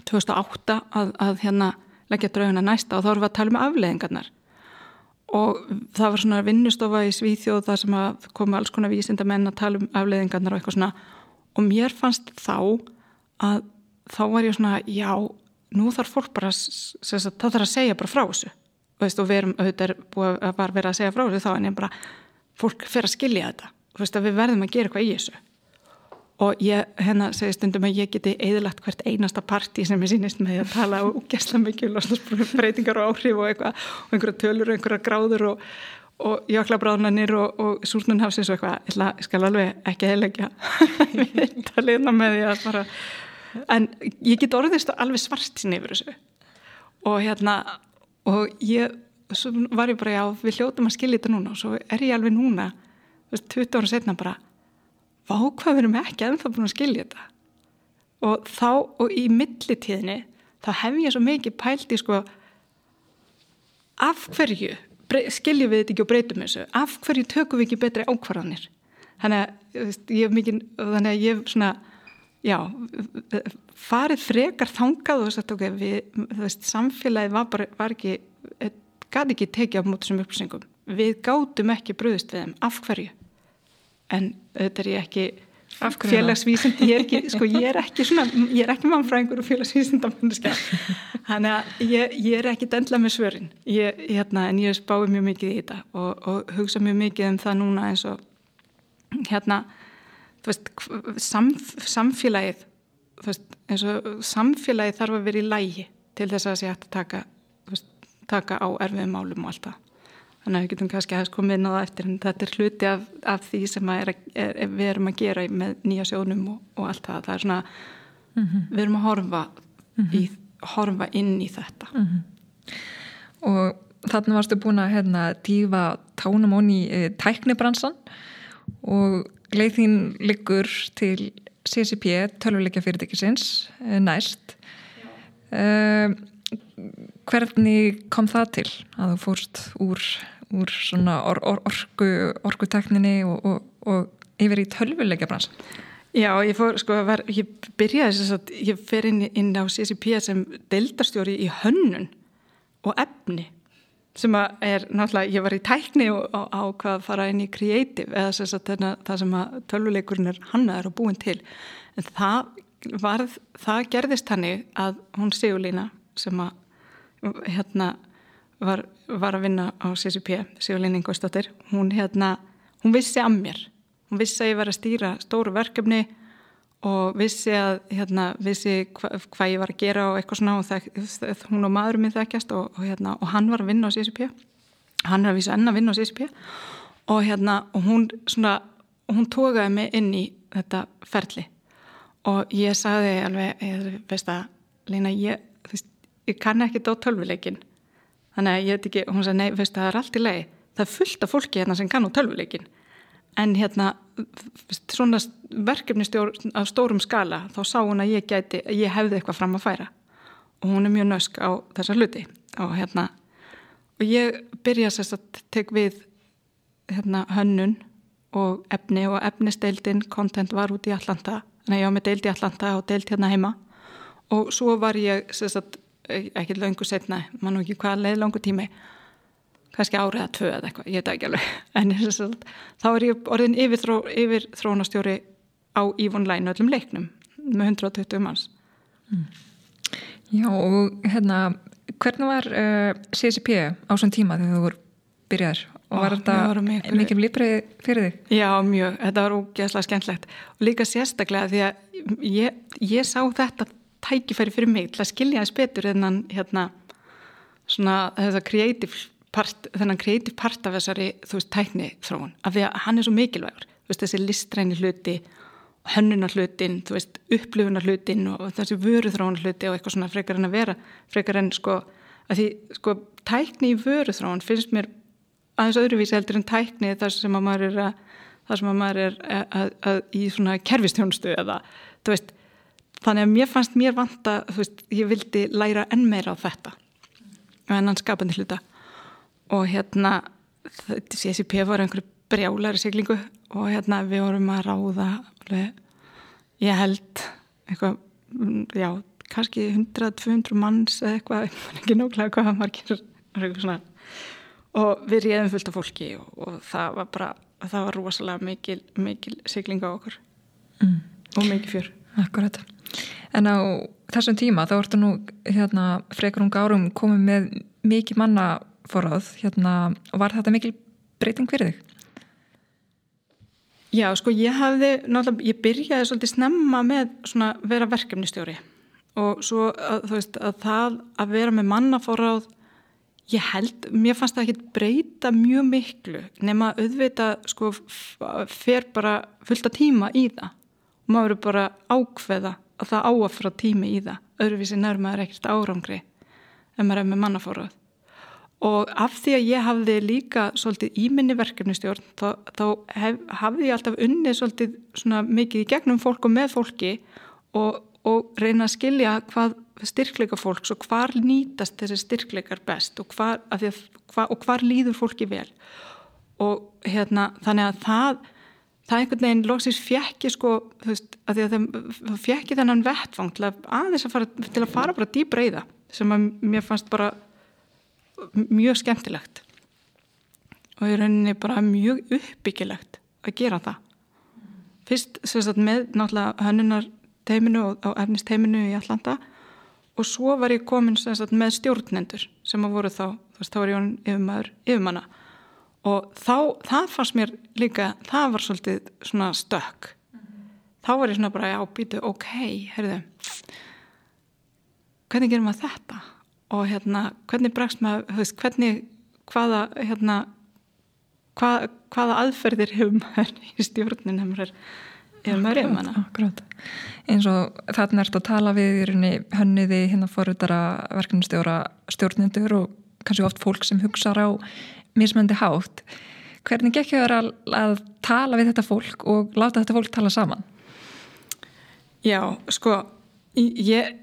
2008 að, að hérna leggja draugina næsta og þá erum við að tala um afleðingarnar og það var svona vinnustofa í Svíþjóð þar sem að koma alls konar vísindamenn að tala um afleðingarnar og eitthvað svona. Og mér fannst þá að þá var ég svona já, nú þarf fólk bara það þarf að segja bara frá þessu. Veist, og við erum auðvitað búið að verið að segja frá þessu þá en ég bara, fólk fer að skilja þetta. Veist, að við verðum að gera eitthvað í þessu og ég hérna segi stundum að ég geti eðlagt hvert einasta parti sem ég sýnist með að tala og gæsla mikið breytingar og áhrif og eitthvað og einhverja tölur og einhverja gráður og, og jöklabráðnanir og, og súrnunhafsins og eitthvað. Ég skal alveg ekki eðlegja að leina með því að bara en ég get orðist alveg svart sín yfir þessu. Og hérna og ég var ég bara já við hljóðum að skilja þetta núna og svo er ég alveg núna 20 ára setna bara vá hvað við erum ekki ennþá búin að skilja þetta. Og þá og í millitíðinni þá hef ég svo mikið pælt í sko af hverju skiljum við þetta ekki og breytum þessu? Af hverju tökum við ekki betri ákvarðanir? Þannig að ég hef mikið þannig að ég hef svona já, farið frekar þangað og að okay, við, veist, samfélagið var, bara, var ekki gæti ekki tekið á mót þessum upplýsingum. Við gátum ekki bröðist við þeim. Af hverju en þetta er ég ekki félagsvísind, ég er ekki, [LAUGHS] sko, ég er ekki svona, ég er ekki mannfræðingur og félagsvísind [LAUGHS] þannig að ég, ég er ekki dendla með svörin. Ég, hérna, en ég spái mjög mikið í þetta og, og hugsa mjög mikið um það núna eins og hérna veist, samf, samfélagið veist, eins og samfélagið þarf að vera í lægi til þess að það sé hægt að taka, veist, taka á erfiðum málum og allt það þannig að við getum kannski aðeins komið inn á það eftir en þetta er hluti af, af því sem er, er, er, við erum að gera með nýja sjónum og, og allt það, það er svona mm -hmm. við erum að horfa, mm -hmm. í, horfa inn í þetta mm -hmm. og þannig varstu búin að hérna, dífa tánum onni í e, tæknibransan og leið þín liggur til CCP, tölvuleikja fyrirtækisins e, næst uh, hvernig kom það til að þú fórst úr úr svona or, or, orku, orkutekninni og, og, og yfir í tölvuleika brans Já, ég fór, sko, var, ég byrjaði þess að ég fer inn, inn á CCP sem deildarstjóri í hönnun og efni sem að er náttúrulega, ég var í tækni og á hvað að fara inn í creative eða þess að þarna, það sem að tölvuleikurinn er hannaður og búin til. En það varð, það gerðist hannig að hún Sigurlína sem að hérna var, var að vinna á CCP, Sigurlein Ingvarsdóttir, hún, hérna, hún vissi að mér. Hún vissi að ég var að stýra stóru verkefni og vissi að, hérna, vissi hva, hvað ég var að gera og eitthvað svona og það, hún og maðurum minn þekkjast og, og, hérna, og hann var að vinna á CCP. Hann er að vísa enn að vinna á CCP og, hérna, og hún, svona, hún tókaði mig inn í þetta ferli og ég sagði alveg, ég veist að, Leina, ég, ég kann ekki dótt tölvuleikin þannig að ég veit ekki, hún sagði, nei, veist, það er allt í lei það er fullt af fólki hérna sem kann á tölvuleikin en hérna svona verkefnistjórn á stórum skala, þá sá hún að ég gæti ég hefði eitthvað fram að færa. Og hún er mjög nösk á þessa hluti. Og hérna og ég byrja sérst að tek við hérna hönnun og efni og efnisteildin kontent var út í Allanda þannig að ég á með deild í Allanda og deild hérna heima. Og svo var ég sérst að ekki langu setna, mann og ekki hvað leið langu tími kannski árið að tvö eða eitthvað, ég veit ekki alveg. [LAUGHS] En þá er ég orðin yfir, þró, yfir þrónastjóri á Ívonlæn öllum leiknum með 120 manns. Mm. Já og hérna hvernig var uh, CCP á svon tíma þegar þú voru byrjaðir? Og var þetta mikið lífrið fyrir þig? Já mjög, þetta var ógeðslega skemmtlegt og líka sérstaklega því að ég, ég sá þetta tækifæri fyrir mig til að skilja þess betur þennan hérna svona þetta creative part þennan creative part af þessari þú veist tækni þróun af því að hann er svo mikilvægur. Þú veist þessi listræni hluti hönnunar hlutin, þú veist upplifunar hlutin og þessi vöru þróun hluti og eitthvað svona frekar en að vera frekar en sko að því sko tækni í vöru þróun finnst mér aðeins öðruvísi heldur en tækni þar sem að maður er að þar sem að maður er að, að, að í svona kerfistjónustu eða þú veist þannig að mér fannst mér vanta þú veist, ég vildi læra enn meira á þetta en hann skapandi hluta. Og hérna CCP var einhverju brjálæri siglingu og hérna við vorum að ráða alveg, ég held eitthvað, já kannski 100-200 manns eða eitthvað, ekki nóglega hvað margir og við réðum fullt af fólki og, og það var bara það var rosalega mikil, mikil siglinga á okkur. Mm. og mikil fjör Akkurat, en á þessum tíma þá ertu nú hérna frekar um gárum komið með mikið manna forráð, hérna var þetta mikil breyting fyrir þig? Já, sko ég hafði, náttúrulega, ég byrjaði svolítið snemma með svona vera verkefnistjóri og svo að, þú veist að það að vera með mannaforráð ég held, mér fannst það ekki breyta mjög miklu nema auðvita sko fer bara fullta tíma í það og maður eru bara ákveða að það áafra tími í það. Öðruvísi nærmaður ekkert árangri ef maður er með mannaforráð. Og af því að ég hafði líka svolítið íminni verkefnistjórn þá, þá hef, hafði ég alltaf unnið svolítið mikið í gegnum fólk og með fólki og, og reyna að skilja hvað styrkleika fólks og hvar nýtast þessi styrkleikar best og hvar, að að, hvar, og hvar líður fólki vel. Og hérna þannig að það það einhvern veginn loksins fjekki sko, þú veist, að því að það fjekki þennan vettfang til að aðeins að fara til að fara bara dýbra í það sem að mér fannst bara mjög skemmtilegt. Og í rauninni bara mjög uppbyggilegt að gera það. Fyrst sagt, með náttúrulega hönnunar teiminu og efnisteiminu í Allanda og svo var ég komin sagt, með stjórnendur sem að voru þá þá var ég yfirmanna og þá, það fannst mér líka það var svolítið svona stökk mm -hmm. þá var ég svona bara já, býtu, ok, heyrðu. Hvernig gerum við þetta? Og hérna, hvernig bregst maður, veist, hvernig, hvaða, hérna, hvað, hvaða aðferðir hefur maður [LAUGHS] í stjórnin hefur maður, hefur maður eins og þarna ert að tala við í hönniði hérna forutara verkefnustjóra stjórnindur og kannski oft fólk sem hugsaður á mismöndi hátt. Hvernig gekk þér að, að tala við þetta fólk og láta þetta fólk tala saman? Já, sko, ég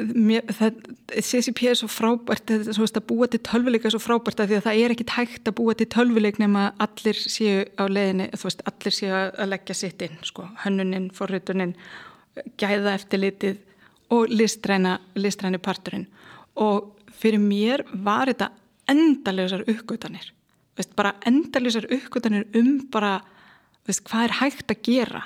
Mér, það, CCP er svo frábært það, svo að búa til tölvuleika er svo frábært að því að það er ekki tægt að búa til tölvuleik nema allir séu á leðinni veist, allir séu að leggja sitt inn sko, hönnuninn, forrutuninn gæða eftir litið og listræna, listræni parturinn og fyrir mér var þetta endalösar uppgötanir veist, bara endalösar uppgötanir um bara veist, hvað er hægt að gera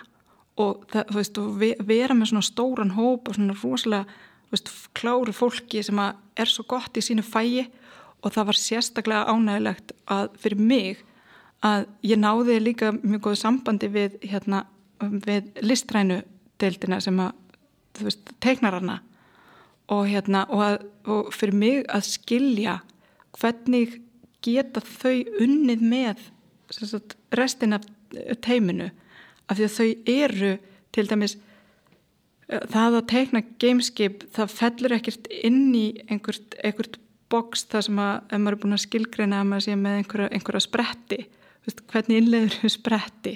og, það, og vera með svona stóran hóp og svona rosalega veist, kláru fólki sem er svo gott í sínu fæi og það var sérstaklega ánægilegt að fyrir mig að ég náði líka mjög góð sambandi við, hérna, við listrænu deildina sem að veist, teiknar hana. Og, hérna, og, að, og fyrir mig að skilja hvernig geta þau unnið með sagt, restin af teiminu? Af því að þau eru til dæmis það að teikna gameskip það fellur ekkert inn í einhvert, einhvert boks það sem að ef maður er búin að skilgreina að maður sé með einhverja, einhverja spretti. Veist, hvernig innlegur þau spretti?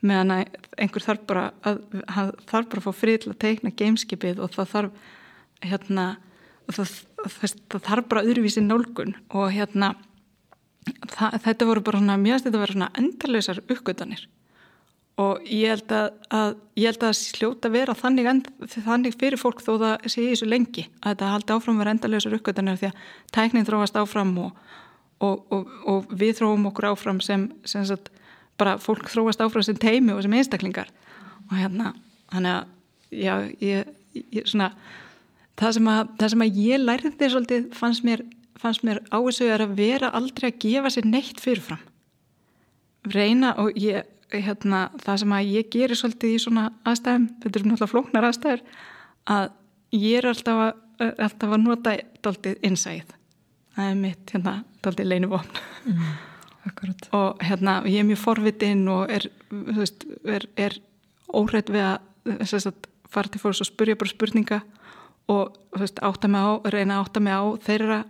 Meðan einhver þarf bara að, að þarf bara að fá frið til að teikna gameskipið og það þarf hérna það, það, það þarf bara öðruvísi nálgun og hérna það, þetta voru bara svona mjög stið að vera svona endalösar uppgötanir og ég held að, að ég held að sljóta vera þannig, end, þannig fyrir fólk þó það sé í þessu lengi að þetta haldi áfram vera endalösar uppgötanir því að tæknin þróast áfram og, og, og, og við þróum okkur áfram sem, sem sagt, bara fólk þróast áfram sem teimi og sem einstaklingar. Og hérna, þannig að já, ég, ég svona það sem að, það sem að ég lærði svolítið fannst mér, fannst mér á þessu er að vera aldrei að gefa sér neitt fyrirfram reyna og ég hérna, það sem að ég gerir svolítið í svona aðstæðum, þetta er náttúrulega flóknar aðstæður, að ég er alltaf að, alltaf að nota doldið innsæð. Það er mitt hérna, doldið leinuvopn. Mm, [LAUGHS] og hérna, ég er mjög forvitinn og er, veist, er, er óhrætt við að, að fara til fólks og spurja bara spurninga og veist, átta mig á, reyna að átta mig á þeirra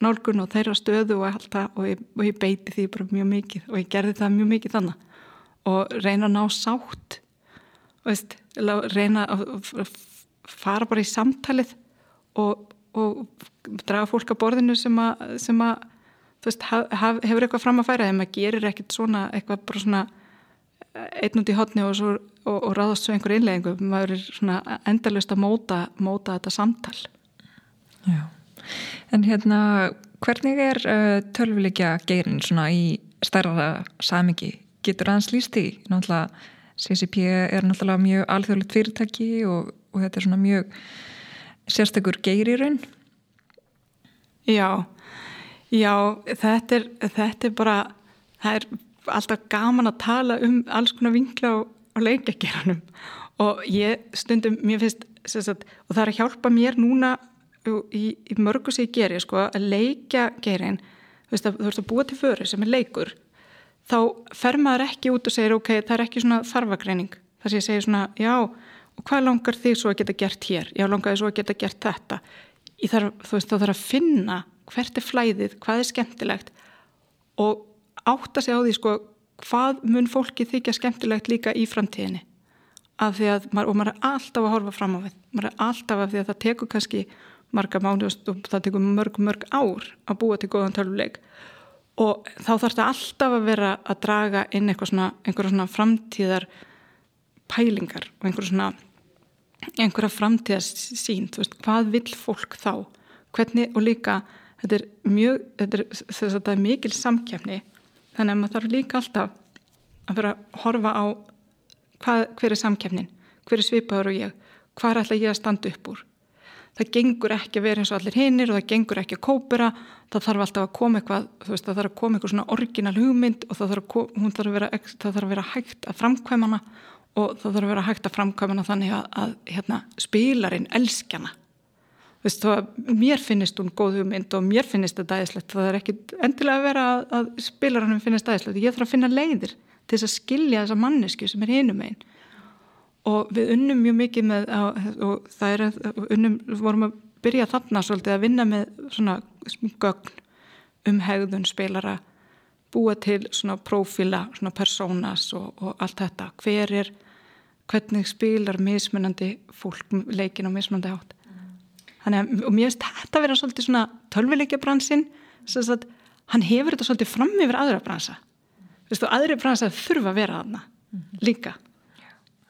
nálgun og þeirra stöðu og allt það og ég, og ég beiti því bara mjög mikið og ég gerði það mjög mikið þannig og reyna að ná sátt veist, reyna að fara bara í samtalið og, og draga fólk að borðinu sem að, sem að veist, haf, hefur eitthvað fram að færa þegar maður gerir ekkert svona eitthvað bara svona einn út í hotni og, svo, og, og ráðast svo einhver innleggingu maður er svona endalust að móta, móta þetta samtal Já, en hérna hvernig er uh, tölvuleikja geirin svona í stærra samingi? Getur aðeins líst í? Náttúrulega CCP er náttúrulega mjög alþjóðlegt fyrirtæki og, og þetta er svona mjög sérstakur geir í raun Já, já þetta er, þetta er bara það er alltaf gaman að tala um alls konar vinkla á, á leikjageranum og ég stundum, mér finnst sagt, og það er að hjálpa mér núna í, í mörgu sem ég gerir sko, að leikja gerin þú veist að þú veist að búa til föru sem er leikur. Þá fer maður ekki út og segir ok, það er ekki svona þarfagreining. Þar sem ég segir svona, já og hvað langar þig svo að geta gert hér? Já, langar þig svo að geta gert þetta? Þarf, þú veist, þá þarf að finna hvert er flæðið, hvað er skemmtilegt? Og átta sig á því sko hvað mun fólki þykja skemmtilegt líka í framtíðinni? Að, og maður er alltaf að horfa fram á við. Maður er alltaf að því að það tekur kannski marga mánu og það tekur mörg mörg ár að búa til góðan töluleik og þá þarf þetta alltaf að vera að draga inn svona, einhverja svona framtíðar pælingar og einhverja svona einhverja framtíðarsýn, veist, hvað vil fólk þá, hvernig og líka þetta er mjög, þetta er, þetta er mikil samkjafni þannig að maður þarf líka alltaf að vera að horfa á hvað, hver er samkefnin, hver er svipaður og ég, hvað ætla ég að standa upp úr? Það gengur ekki að vera eins og allir hinnir og það gengur ekki að kópera. Það þarf alltaf að koma eitthvað veist, það þarf að koma eitthvað svona orginal hugmynd og það þarf að, þarf vera, það þarf að vera hægt að framkvæmana og það þarf að vera hægt að framkvæmana þannig að, að hérna, spilarinn elskjana Veist, mér finnist hún góð hugmynd og mér finnist þetta aðeinslegt það er ekki endilega að vera að, spilarannum finnist aðeinslegt, ég þarf að finna leiðir til þess að skilja þessa mannesku sem er hinum einn og við unnum mjög mikið með og það er að unnum, vorum að byrja þarna svolítið að vinna með svona gögn um hegðun spilara búa til svona profila, svona personas og, og allt þetta, hver er hvernig spilar mismunandi fólk leikin á mismunandi hátt þannig að, og mér finnst þetta að vera svolítið svona tölvileikja bransin að hann hefur þetta svolítið fram yfir aðra bransa þú veist, og aðri bransa þurfa að vera aðna mm -hmm. líka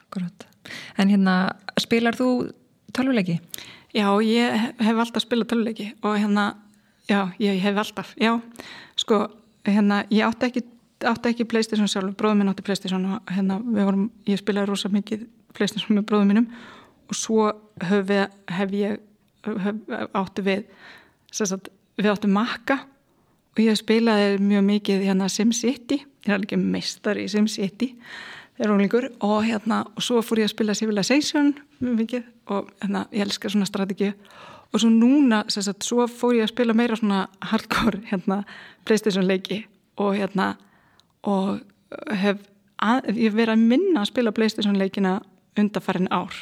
Akkurat, en hérna spilar þú tölvileiki? Já, ég hef alltaf spilað tölvileiki og hérna, já, ég hef alltaf já, sko, hérna ég átti ekki, átti ekki Playstation sjálf bróðum minn átti Playstation og hérna vorum, ég spilaði rosa mikið Playstation með bróðum minnum og svo hef, hef ég áttu við sagt, við áttu makka og ég spilaði mjög mikið hérna SimCity, ég er alveg meistar í SimCity og, hérna, og svo fór ég að spila Civilization mikið og hérna, ég elskar svona strategi og svo núna, sagt, svo fór ég að spila meira svona hardcore hérna, Playstation leiki og hérna og hef að, ég verið að minna að spila Playstation leikina undarfærin ár.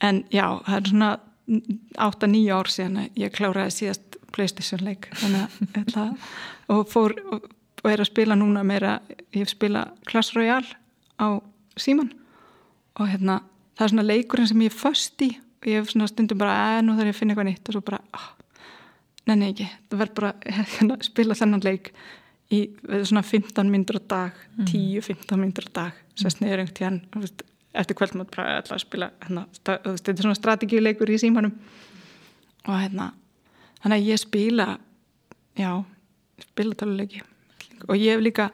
En já, það er svona 8-9 ár síðan ég kláraði síðast Playstation leik. [LAUGHS] Og fór og, og er að spila núna meira ég hef spila Clash Royale á síman og hérna það er svona leikurinn sem ég er först í. Og ég hef svona stundum bara að nú þarf ég að finna eitthvað nýtt. Og svo bara oh, nenni ekki, það verður bara [LAUGHS] hérna, spila þennan leik í svona 15 myndur á dag 10-15 mm. myndur á dag. Sérst niður einhvern tíðan eftir kvöldmátt bara alltaf að spila hérna, þetta er svona strategíuleikur í símanum. Og hérna þannig að ég spila já, spila taluleiki og ég hef líka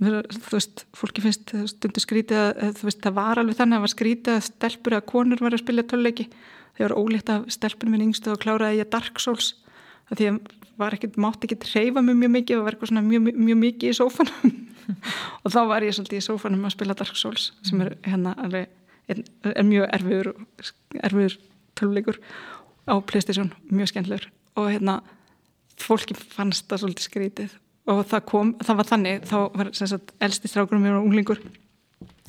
þú veist, fólki finnst stundu skrítið að þú veist, það var alveg þannig að það var skrítið að stelpur eða konur var að spila taluleiki þegar ólíkt af stelpunum minn yngstu og kláraði ég Dark Souls því að ekkert, mátt ekki treyfa mjög mjög mikið og eitthvað svona mjög, mjög mikið í sófanum. [LAUGHS] Og þá var ég svolítið í sófanum að spila Dark Souls sem er hérna alveg er, er mjög erfiður erfiður töluleikur á Playstation, mjög skemmtilegur. Og hérna fólki fannst það svolítið skrítið. Og það kom, það var þannig þá var sagt, elsti strákurum mér og unglingur.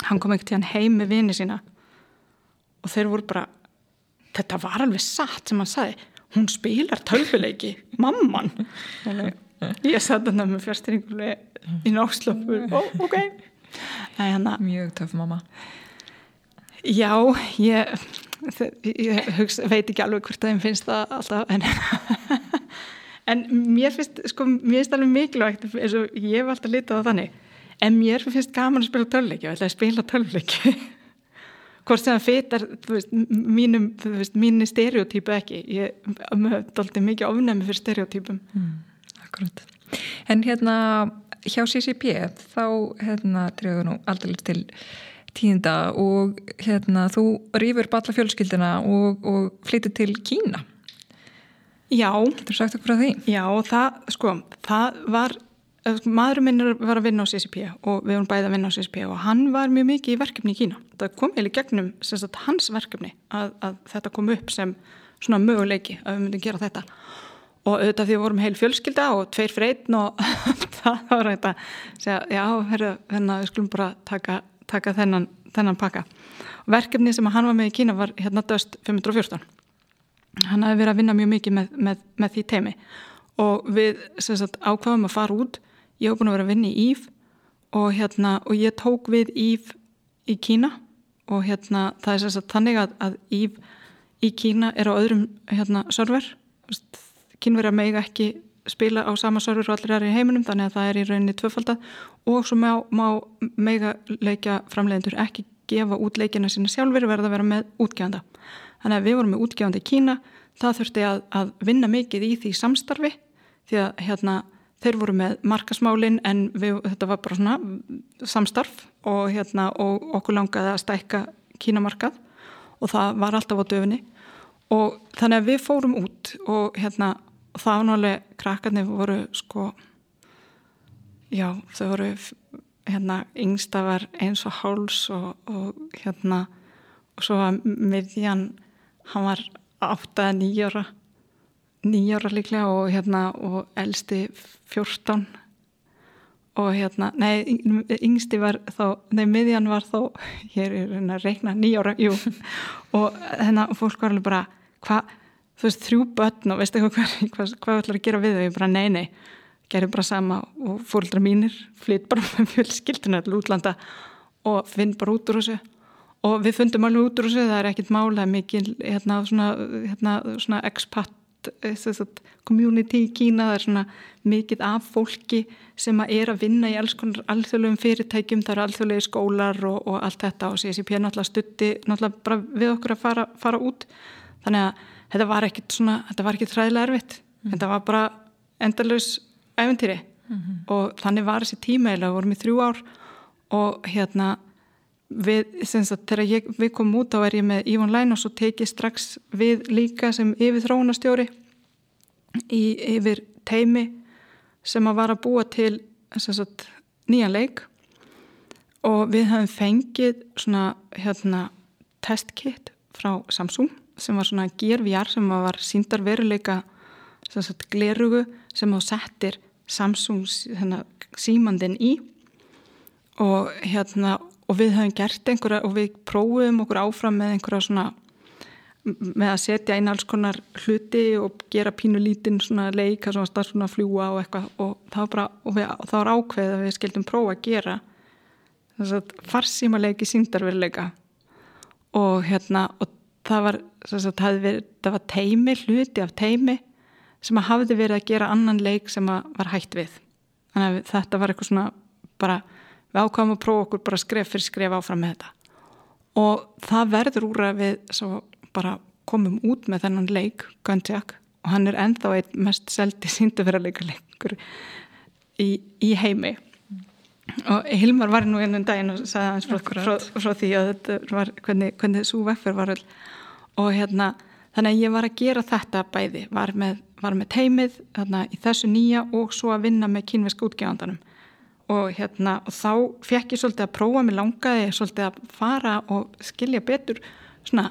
Hann kom ekkert til hann heim með vini sína. Og þeir voru bara þetta var alveg satt sem hann sagði hún spilar tölvuleiki mamman. Ég satt þarna með fjárstyrninguleg í nákslöpu og ok. Næ, hana, mjög töf mamma. Já, ég ég hugsa, veit ekki alveg hvort þeim finnst það alltaf en, en mér finnst sko, mér finnst alveg mikilvægt eins og ég hef alltaf litað á þannig. En mér finnst gaman að spila tölvleiki og ætla að spila tölvleiki hvort sem það fetar veist, mínum, veist, mínu stereotypu ekki. Ég alltaf mikið ofnæmi fyrir stereotypum. Mm, Akkurat. En hérna hjá CCP þá hérna drefur nú aldrei til tíðinda og hérna þú rýfur balla fjölskyldina og, og flyttir til Kína. Já. Getur sagt okkur á því? Já, það, sko, það var maðurum minn var að vinna á CCP og við vorum bæði að vinna á CCP og hann var mjög mikið í verkefni í Kína. Það kom eða gegnum sagt, hans verkefni að, að þetta kom upp sem svona möguleiki að við myndum gera þetta. Og auðvitað því við vorum heil fjölskylda og tveir einn og [LAUGHS] það var þetta segja, já, herru, hérna við skulum bara taka, taka þennan, þennan pakka. Og verkefni sem hann var með í Kína var hérna döst 514 hann hafi verið að vinna mjög mikið með, með, með því teimi og við sagt, ákvaðum að fara út ég hef búin að vera að vinna í Íf og, hérna, og ég tók við Íf í Kína og hérna, það er sagt, þannig að, að Íf í Kína er á öðrum hérna, server. Kynverja meiga ekki spila á sama server og allir er í heiminum þannig að það er í rauninni tvöfaldad og svo má, má meiga leikja framleiðendur ekki gefa út leikina sína sjálfur verða að vera með útgefanda. Þannig að við vorum með útgefandi í Kína. Það þurfti að, að vinna mikið í því samstarfi því að hérna þeir voru með markasmálin en við, þetta var bara svona samstarf og, hérna, og okkur langaði að stækka kínamarkað og það var alltaf á döfni og þannig að við fórum út og hérna það var náttúrulega krakkarnir voru sko já þau voru hérna yngsta var eins og háls og, og hérna og svo að miðjan hann var áttaða nýjóra nýjára líklega og hérna og elsti fjórstán og hérna, nei, yngsti var þá, nei, miðjan var þá hér er hérna að reikna nýjára jú, og hérna fólk var alveg bara, hvað, þú veist, þrjú börn og veist eitthvað hvað, hvað, hvað ætlar að gera við þau, ég bara, nei, nei gerum bara sama og fólkdra mínir flytt bara með fjölskyldinu allir útlanda og finn bara út úr þessu. Og við fundum alveg út úr þessu það er ekkit mála mikil hérna svona, hérna, svona expat Eh, community í Kína það er svona mikið af fólki sem er að vinna í alls konar alþjóðlegum fyrirtækjum, það eru alþjóðlegi skólar og, og allt þetta og CSIP náttúrulega stutti náttúrulega bara við okkur að fara, fara út þannig að þetta var ekkit svona þetta var ekkit hræðilega erfitt mm. þetta var bara endalus æventýri mm -hmm. og þannig var þessi tíma eða vorum í þrjú ár og hérna við, að, þegar ég, við komum út þá er ég með Ívon Læn og svo tekið strax við líka sem yfir þróunastjóri í yfir teimi sem að var að búa til sagt, nýjan leik. Og við hafum fengið svona hérna testkit frá Samsung sem var svona gervjar sem var síndar veruleika sagt, glerugu sem þá settir Samsung hérna, símandin í. Og hérna og við höfum gert einhverja og við prófum okkur áfram með einhverja svona með að setja einn alls konar hluti og gera pínu lítinn svona leika svona starf svona fljúa og eitthvað og það var bara, og við, það var ákveð að við skildum prófa að gera þess að farsíma leiki síndarveruleika og hérna og það var, sagt, verið, það var teimi, hluti af teimi sem að hafði verið að gera annan leik sem að var hægt við. Þannig að þetta var eitthvað svona bara við ákvæmum að prófa okkur bara skref fyrir skref áfram með þetta. Og það verður úr að við bara komum út með þennan leik Gunjack og hann er ennþá einn mest seldi [LAUGHS] sínduverðarleika leikur í, í heimi. Og Hilmar var nú einnum daginn og sagði hans frá, frá, frá því að þetta var hvernig, hvernig þessu vekkur var og hérna þannig að ég var að gera þetta bæði var með, var með teimið þarna, í þessu nýja og svo að vinna með kínvesk útgjáðandanum og hérna og þá fekk ég svolítið að prófa mig langaði svolítið að fara og skilja betur svona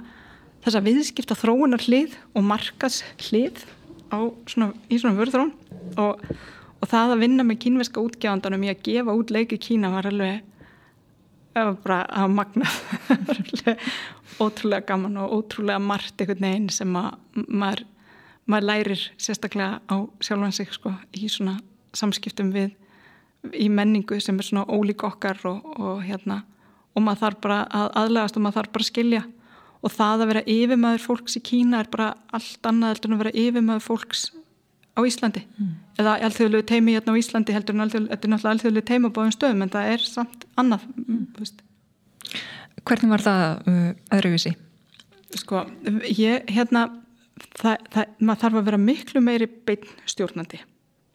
þessa viðskipta þróunar hlið og markas hlið á svona, í svona vörðrón. Og, og það að vinna með kínveska útgjáðandanum í að gefa út leiki Kína var alveg bara að magna [LAUGHS] ótrúlega gaman og ótrúlega margt einhvern veginn sem að maður, maður lærir sérstaklega á sjálfan sig sko í svona samskiptum við í menningu sem er svona ólík okkar og, og hérna og maður þarf bara að aðlegast og maður þarf bara að skilja og það að vera yfirmæður fólks í Kína er bara allt annað en að vera yfirmæður fólks á Íslandi mm. eða alþjóðlegu teimi hérna á Íslandi heldur en alþjóðlegu, teimi á báðum stöðum en það er samt annað mm. Hvernig var það uh, öðruvísi? Sko, ég, hérna það, það, maður þarf að vera miklu meiri beinn stjórnandi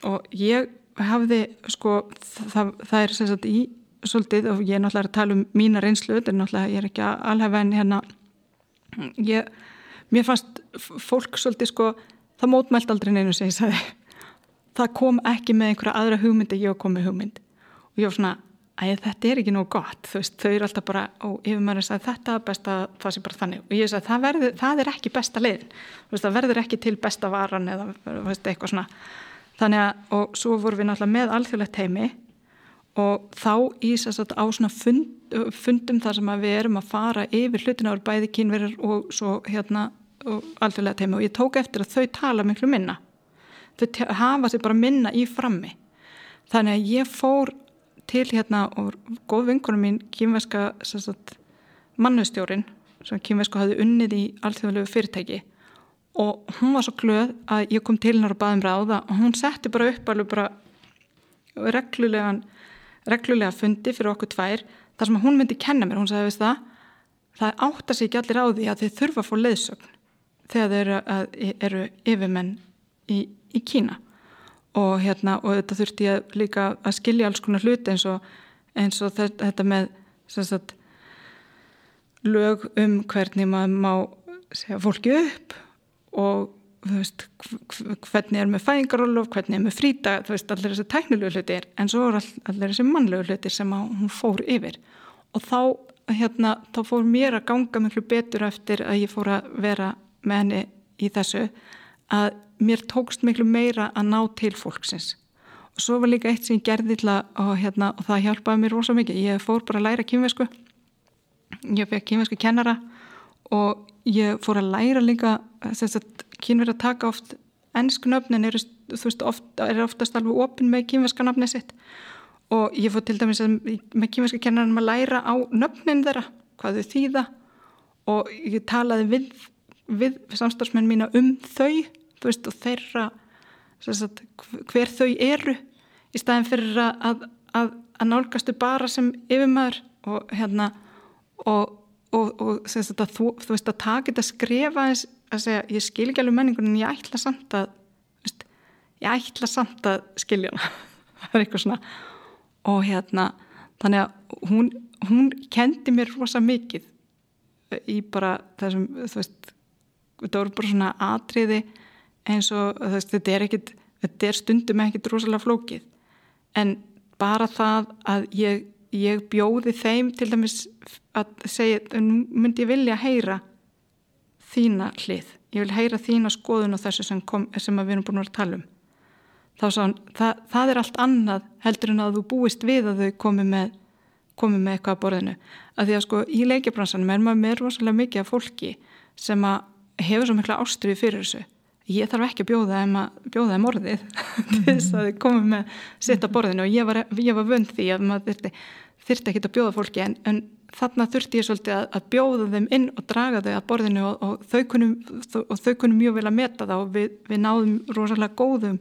og ég hafði, sko það, það er sem sagt í svolítið og ég er náttúrulega að tala um mína reynslu þetta er náttúrulega, ég er ekki alveg en hérna ég, mér fannst fólk svolítið sko það mótmælt aldrei neinu sem ég sagði það kom ekki með einhverja aðra hugmyndi ég kom með hugmynd. Og ég var svona að þetta er ekki nóg gott veist, þau eru alltaf bara, og yfir maður að þetta er besta, það sé bara þannig. Og ég sagði það, verður, það er ekki besta leiðin veist, það verður ekki til besta varan eða veist, eitthvað svona þannig að, og svo vorum við náttúrulega með alþjóðlegt heimi og þá í þess að á svona fund, fundum þar sem við erum að fara yfir hlutina á bæði kynverðar og svo hérna alþjóðlegt heimi og ég tók eftir að þau tala miklu minna. Þau hafa sér bara minna í frammi. Þannig að ég fór til hérna og góð vinkunum mín kýmveska mannustjórin sem kýmveska hafði unnið í allþjóðlegu fyrirtæki og hún var svo glöð að ég kom til hennar og baði um ráða og hún setti bara upp alveg bara reglulega, reglulega fundi fyrir okkur tvær þar sem hún myndi kenna mér, hún sagði veist það? Það áttar sig ekki allir á því að þið þurfa að fá leiðsögn þegar þið eru, eru yfirmenn í, í Kína. Og hérna og þetta þurfti ég líka að skilja alls konar hluti eins og, eins og þetta með sagt, lög um hvernig maður má segja fólki upp og veist, hvernig er með fæðingarólof, hvernig er með frýta þú veist allir þessi tæknilegu hlutir en svo er allir þessi mannlegu hlutir sem hún fór yfir. Og þá hérna þá fór mér að ganga miklu betur eftir að ég fór að vera með henni í þessu að mér tókst miklu meira að ná til fólksins. Og svo var líka eitt sem ég gerði til að og, hérna, og það hjálpaði mér rosa mikið. Ég fór bara að læra kynvesku ég fekk kynvesku kennara og ég fór að læra líka þess að kynverði að taka oft ennsknöfnin er, oft, er oftast alveg opinn með kynveskanöfni sitt. Og ég fór til dæmis að, með kynvesku kennaranum að læra á nöfnin þeirra hvað þau þýða. Og ég talaði við, við samstagsmenn mína um þau veist, og þeirra sagt, hver þau eru í staðin fyrir að, að, að nálgastu bara sem yfirmæður og hérna og, og, og sagt, að þú, þú veist að taka þetta skrefa eins að segja ég skil ekki alveg menningun en ég ætla samt að veist, ég ætla samt að skilja hana. [LAUGHS] Það er eitthvað svona og hérna þannig að hún, hún kendi mér rosa mikið í bara þessum þú veist þetta voru bara svona atriði eins og veist, þetta er ekkit þetta er stundum ekkit rosalega flókið. En bara það að ég, ég bjóði þeim til dæmis að segja nú myndi ég vilja heyra þína hlið, ég vil heyra þína skoðun og þessu sem, kom, sem við erum búin að tala um. Þá sá hann, það, það er allt annað heldur en að þú búist við að þau komi með komi með eitthvað að borðinu. Að því að sko í leikjabransanum er maður með rosalega mikið af fólki sem að hefur svo mikla ástriði fyrir þessu. Ég þarf ekki að bjóða þeim að bjóða þeim orðið [LAUGHS] til þess að þið komum með sitt á borðinu og ég var, var vönd því að maður þurfti, þurfti ekki að bjóða fólki en, en þarna þurfti ég svolítið að, að bjóða þeim inn og draga þau að borðinu og, og, þau, kunum, og þau kunum mjög vel að meta það og við, við náðum rosalega góðum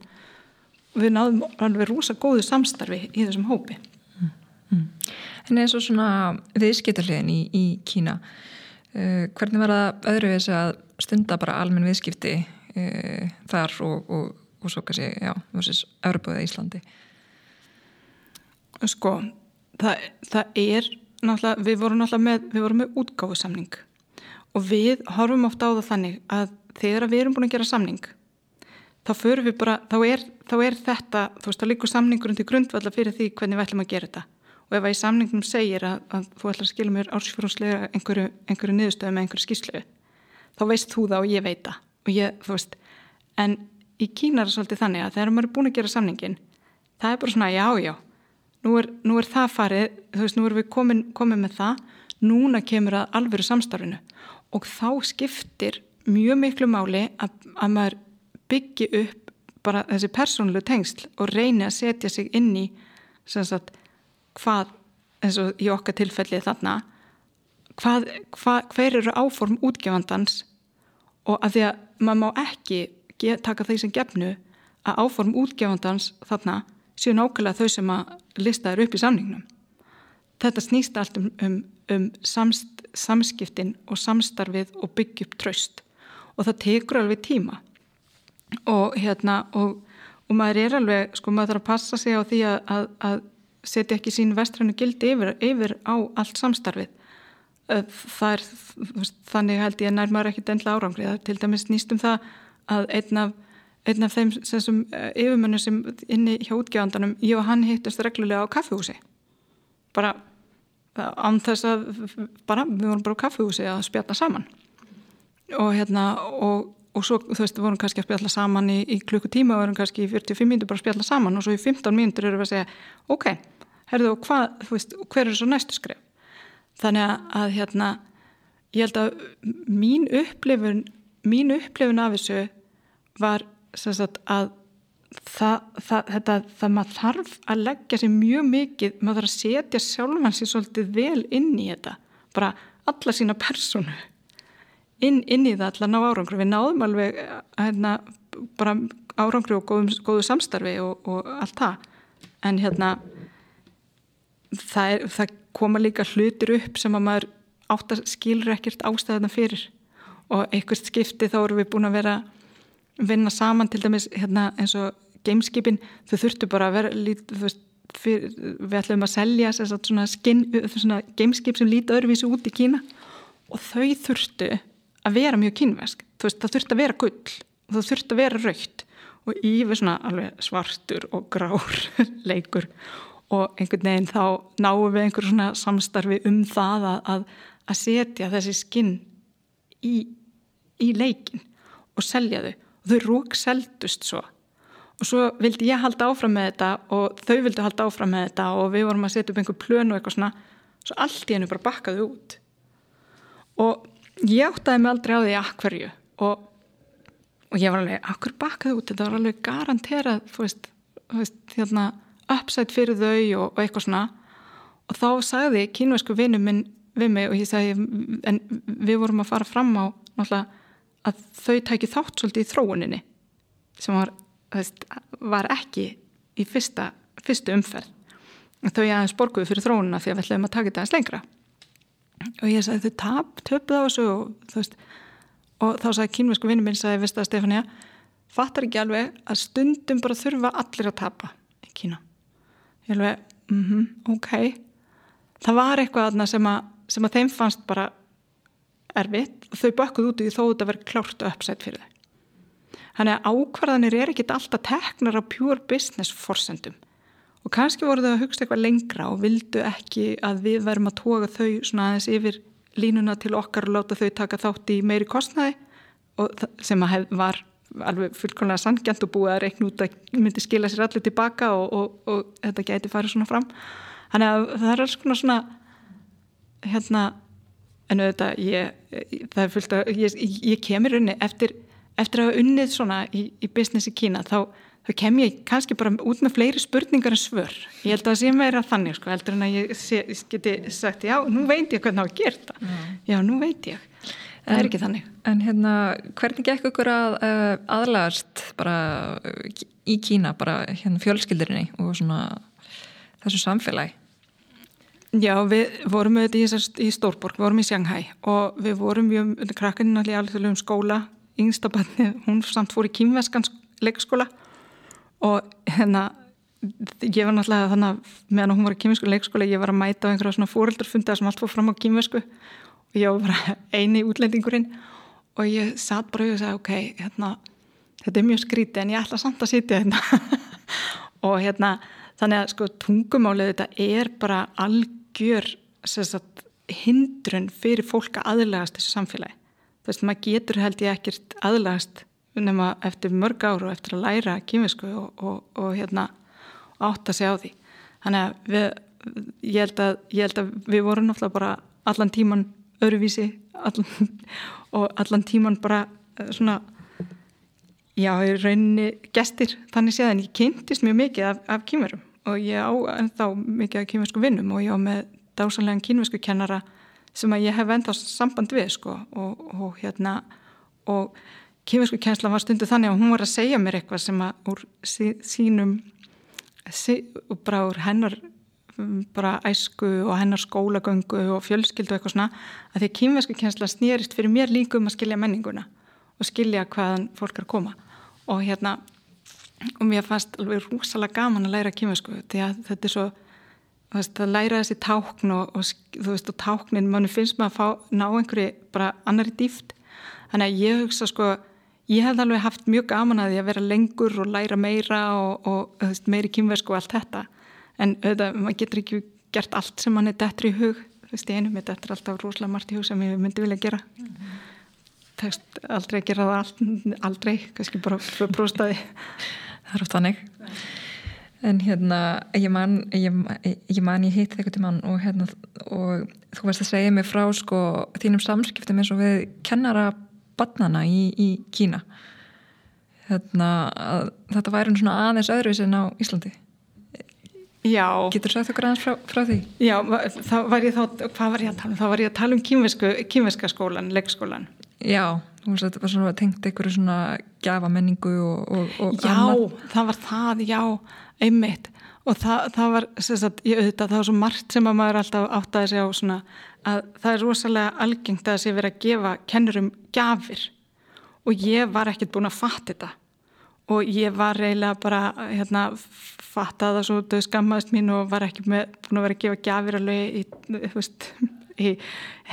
við náðum alveg rosalega góðu samstarfi í þessum hópi mm. Mm. En eins og svona viðskiptarliðin í, í Kína uh, hvernig var það öðruvis að stunda bara almenn viðskipti e, þar og, og, og svo kannski, já, versus Örbúið Íslandi Sko, það, það er náttúrulega, við vorum náttúrulega með við vorum með útgáfusamning. Og við horfum ofta á það þannig að þegar við erum búin að gera samning þá förum við bara, þá er, þá er þetta, þú veist, þá líkur samningurinn til grundvalla fyrir því hvernig við ætlum að gera þetta. Og ef að í samningnum segir að, að þú ætlar að skilja mér ársfjórumslega einhverju, einhverju niðurstöðu með einhverju skýrslu þá veist þú það og ég veit það. Og ég, þú veist, en í Kína er svolítið þannig að þegar maður er búin að gera samningin, það er bara svona já, já, nú er, nú er það farið, þú veist, nú erum við komin, komin með það, núna kemur að alvöru samstarfinu. Og þá skiptir mjög miklu máli að, að maður byggi upp bara þessi persónulegu tengsl og reyni að setja sig inn í sagt, hvað, eins og í okkar tilfelli þarna hvað, hvað, hver eru áform útgefandans? Og að því að maður má ekki taka þeir sem gefnu að áform útgefandans þarna séu nákvæmlega þau sem að lista þeir upp í samningnum. Þetta snýst allt um, um, um samst, samskiptin og samstarfið og byggja upp tröst og það tekur alveg tíma. Og hérna og, og maður er alveg, sko maður þarf að passa sig á því að, að, að setja ekki sín vestrannu gildi yfir, yfir á allt samstarfið. Er, þannig held ég nær maður ekki endla árangri, það til dæmis nýstum það að einn af, einn af þeim sem eh, yfirmönnu sem inni hjá útgjöfandanum, ég og hann hittast reglulega á kaffehúsi bara án þess að bara, við vorum bara á kaffehúsi að spjalla saman. Og hérna og, og svo, þú veist, við vorum kannski að spjalla saman í, í klukkutíma, við vorum kannski í 45 mínutur bara að spjalla saman og svo í 15 mínutur erum við að segja, ok, herðu og hvað, þú veist, hver er svo næstu skrif þannig að hérna ég held að mín upplifun mín upplifun af þessu var sagt, að það, það, þetta, það maður þarf að leggja sér mjög mikið maður þarf að setja sjálfan sér svolítið vel inn í þetta. Bara alla sína personu inn, inn í það allan á árangru við náðum alveg hérna, bara árangru og góðum, góðu samstarfi og, og allt það. En hérna það, er, það koma líka hlutir upp sem að maður átt að skilur ekkert ástæðan fyrir. Og einhvert skipti þá eru við búin að vera vinna saman til dæmis hérna, eins og gameskipin þau þurftu bara að vera lít, veist, fyrir, við ætlum að selja svona, skin, svona gameskip sem líti öðruvísi út í Kína. Og þau þurftu að vera mjög kínvesk veist, það þurftu að vera gull og það þurftu að vera raukt og yfir svona svartur og grár [LAUGHS] leikur. Og einhvern veginn þá náum við einhver svona samstarfi um það að, að, að setja þessi skinn í, í leikin og selja þau og þau rók seldust svo. Og svo vildi ég halda áfram með þetta og þau vildi halda áfram með þetta og við vorum að setja upp einhver plön og eitthvað svona. Svo allt í hennu bara bakkaðu út. Og ég áttaði mig aldrei á því að hverju. Og, og ég var alveg, akkur bakkaðu út? Þetta var alveg garanterað þú veist, þú veist, hérna uppsætt fyrir þau og, og eitthvað svona. Og þá sagði kínvæsku vinnu minn við mig og ég sagði en við vorum að fara fram á að þau tæki þátt svolítið í þróuninni sem var, veist, var ekki í fyrsta, fyrstu umferð. Þau aðeins borguði fyrir þróunina því að við ætlum að taka þetta aðeins lengra. Og ég sagði þau tap, töpuð á þessu og, veist, og þá sagði kínvæsku vinnu minn sagði, veist að Stefania fattar ekki alveg að stundum bara þurfa allir að tapa í Kína. Ég alveg, mm -hmm, ok. Það var eitthvað sem að, sem að þeim fannst bara erfitt þau bakkuð út í þó þetta verið klárt og uppsætt fyrir þau. Þannig að ákvarðanir er ekkit alltaf teknar á pure business forsendum. Og kannski voru þau að hugsta eitthvað lengra og vildu ekki að við verum að toga þau svona aðeins yfir línuna til okkar og láta þau taka þátt í meiri kostnæði sem hef, var alveg fullkonlega sangjant og búið að reikna út að myndi skila sér allir tilbaka og, og, og þetta gæti farið svona fram. Þannig að það er svona svona hérna en auðvitað ég, það er fullt að ég, ég kemur unni eftir, eftir að hafa unnið svona í, í business í Kína þá, þá kem ég kannski bara út með fleiri spurningar en svör ég held að það sé meira þannig sko heldur en að ég, sé, ég geti sagt já, nú veit ég hvernig það var gert mm. já, nú veit ég það er ekki þannig En hérna, hvernig gekk ykkur að uh, aðlagast bara uh, í Kína, bara hérna fjölskyldurinni og svona þessu samfélagi? Já, við vorum auðvitað í, í Stórborg, við vorum í Sjanghæ og við vorum mjög, krakkarinn allir allir um skóla, yngstabanni hún samt fór í kýmveskans leikskóla og hérna ég var náttúrulega þannig að meðan hún var í kýmvesku leikskóla, ég var að mæta á einhverja svona fóreldarfunda sem allt fór fram á kýmvesku og ég var eini útlendingurinn og ég satt bara og sagði ok, hérna, þetta er mjög skrítið en ég ætla samt að sitja hérna. [LAUGHS] Og hérna þannig að sko tungumálið þetta er bara algjör sagt, hindrun fyrir fólk að aðlagast þessu samfélagi. Þú veist, maður getur held ég ekkert aðlagast nema eftir mörg áru og eftir að læra kýmisku og, og, og hérna átt að segja á því. Þannig að við, ég, held að, ég held að við vorum náttúrulega bara allan tíman öðruvísi allan, [LAUGHS] og allan tíman bara eh, svona já, rauninni gestir þannig séð en ég kynntist mjög mikið af, af kýmurum og ég á ennþá mikið kýmursku vinnum og ég á með dásanlegan kýmursku kennara sem að ég hef enda samband við sko og, og hérna og kýminsku kjensla var stundu þannig að hún var að segja mér eitthvað sem að úr sí, sínum sí, bara úr hennar bara æsku og hennar skólagöngu og fjölskyldu og eitthvað svona að því að kýminsku kjensla snýrist fyrir mér líka um að skilja menninguna og skilja hvaðan fólk er að koma. Og hérna og mér fannst alveg rúsalega gaman að læra kýminsku því að þetta er svo veist, að læra þessi tákn og, og, veist, og táknin, mann finnst maður að fá, ná einhverju bara annari dýft þannig að ég hugsa sko ég hef alveg haft mjög gaman að því að vera lengur og læra meira og, og veist, meiri kýmversku og allt þetta. En auðvitað, maður getur ekki gert allt sem mann er dættur í hug. Þú veist, einum er dættur alltaf rúslega margt í hug sem ég myndi vilja gera. Mm. -hmm. Tekst aldrei gera það allt, aldrei, kannski bara fyrir bróstaði Það er oft þannig. En hérna ég man ég, ég, man, ég hitti þig eitthvað til mann og hérna og þú veist að segja mig frá sko þínum samskiptum eins og við kennara barnana í, í Kína. Hérna þetta væri svona aðeins öðruvis en á Íslandi. Já. Getur þú sagt okkur aðeins frá, frá því? Já, þá var ég þá, hvað var ég að tala um? Þá var ég að tala um kýmveska skólan, leikskólan Já, að þetta var svona tengt einhverju svona gafa menningu og, og, og Já, annað. það var það, já einmitt. Og það, það var, sagt, ég auðvitað, það var svo margt sem að maður alltaf áttaði sig á svona að það er rosalega algengt að sé verið að gefa kennurum gafir og ég var ekkert búin að fatta þetta. Og ég var reyna bara hérna fatta það svo döð skammaðist mín og var ekki með, búin að vera að gefa gafir alveg í, veist, [LAUGHS] í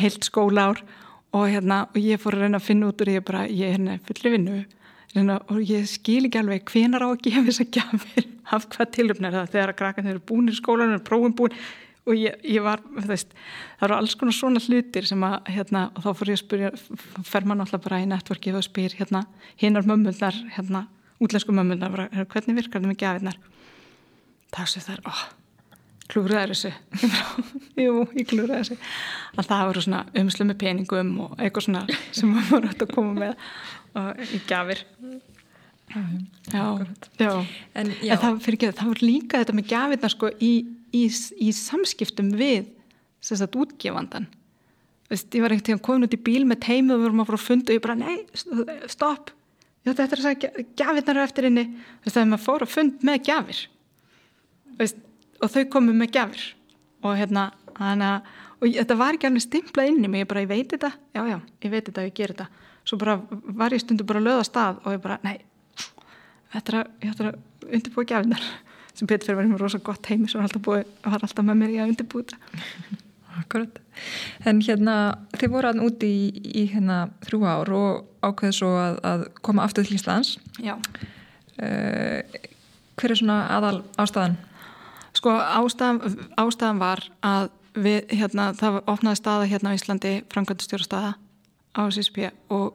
heilt skóla ár og hérna og ég fór að reyna að finna út úr ég bara, ég er hérna fulli vinnu. Reyna, og ég skil ekki alveg hvenar á að gefa þess að gafir af hvað tilöfnir það? Þegar að krakkan eru búin í skólan og prófum búin. Og ég, ég var, veist, það eru alls konar svona hlutir sem að, hérna, og þá fór ég að spyrja, fer maður náttúrulega bara í networkið og spyr, hérna, hinnar mömmunar, hérna, útlensku mömmunar, hvernig virkar það með gafinnar? Það sé klúraður þessu, [LAUGHS] jú, ég klúraður þessu, alltaf það voru svona umslu með peningum og eitthvað svona sem maður voru að koma með og, í gafir. Já, já, en, já. en það fyrir ekki að það voru líka þetta með gafinnar sko í í, í samskiptum við sagt, útgefandan Vist, ég var ekkert komin út í bíl með teimi og við vorum að fara að funda og ég bara nei, stopp. Já, þetta er að segja, gafirnar eru eftir inni. Það er maður fór að fund með gafir Vist, og þau komu með gafir og hérna hana, og þetta var ekki alveg stimplað inn í mig, ég bara, ég veit þetta já, já, ég veit þetta, ég ger þetta. Svo bara var ég stundu bara að löða stað og ég bara, nei þetta er að, undirbúa gafirnar sem betur fyrir að vera rosa gott heimi sem var alltaf, búið, var alltaf með mér í að undirbúta [LAUGHS] Akkurat. En hérna, þið voru aðn úti í, í hérna þrjú ár og ákveðu svo að, að koma aftur til Íslands. Já. Uh, Hver er svona aðal ástæðan? Sko ástæðan, ástæðan var að við, hérna, það opnaði staða hérna á Íslandi, framkvæmdustjóra staða á SSP og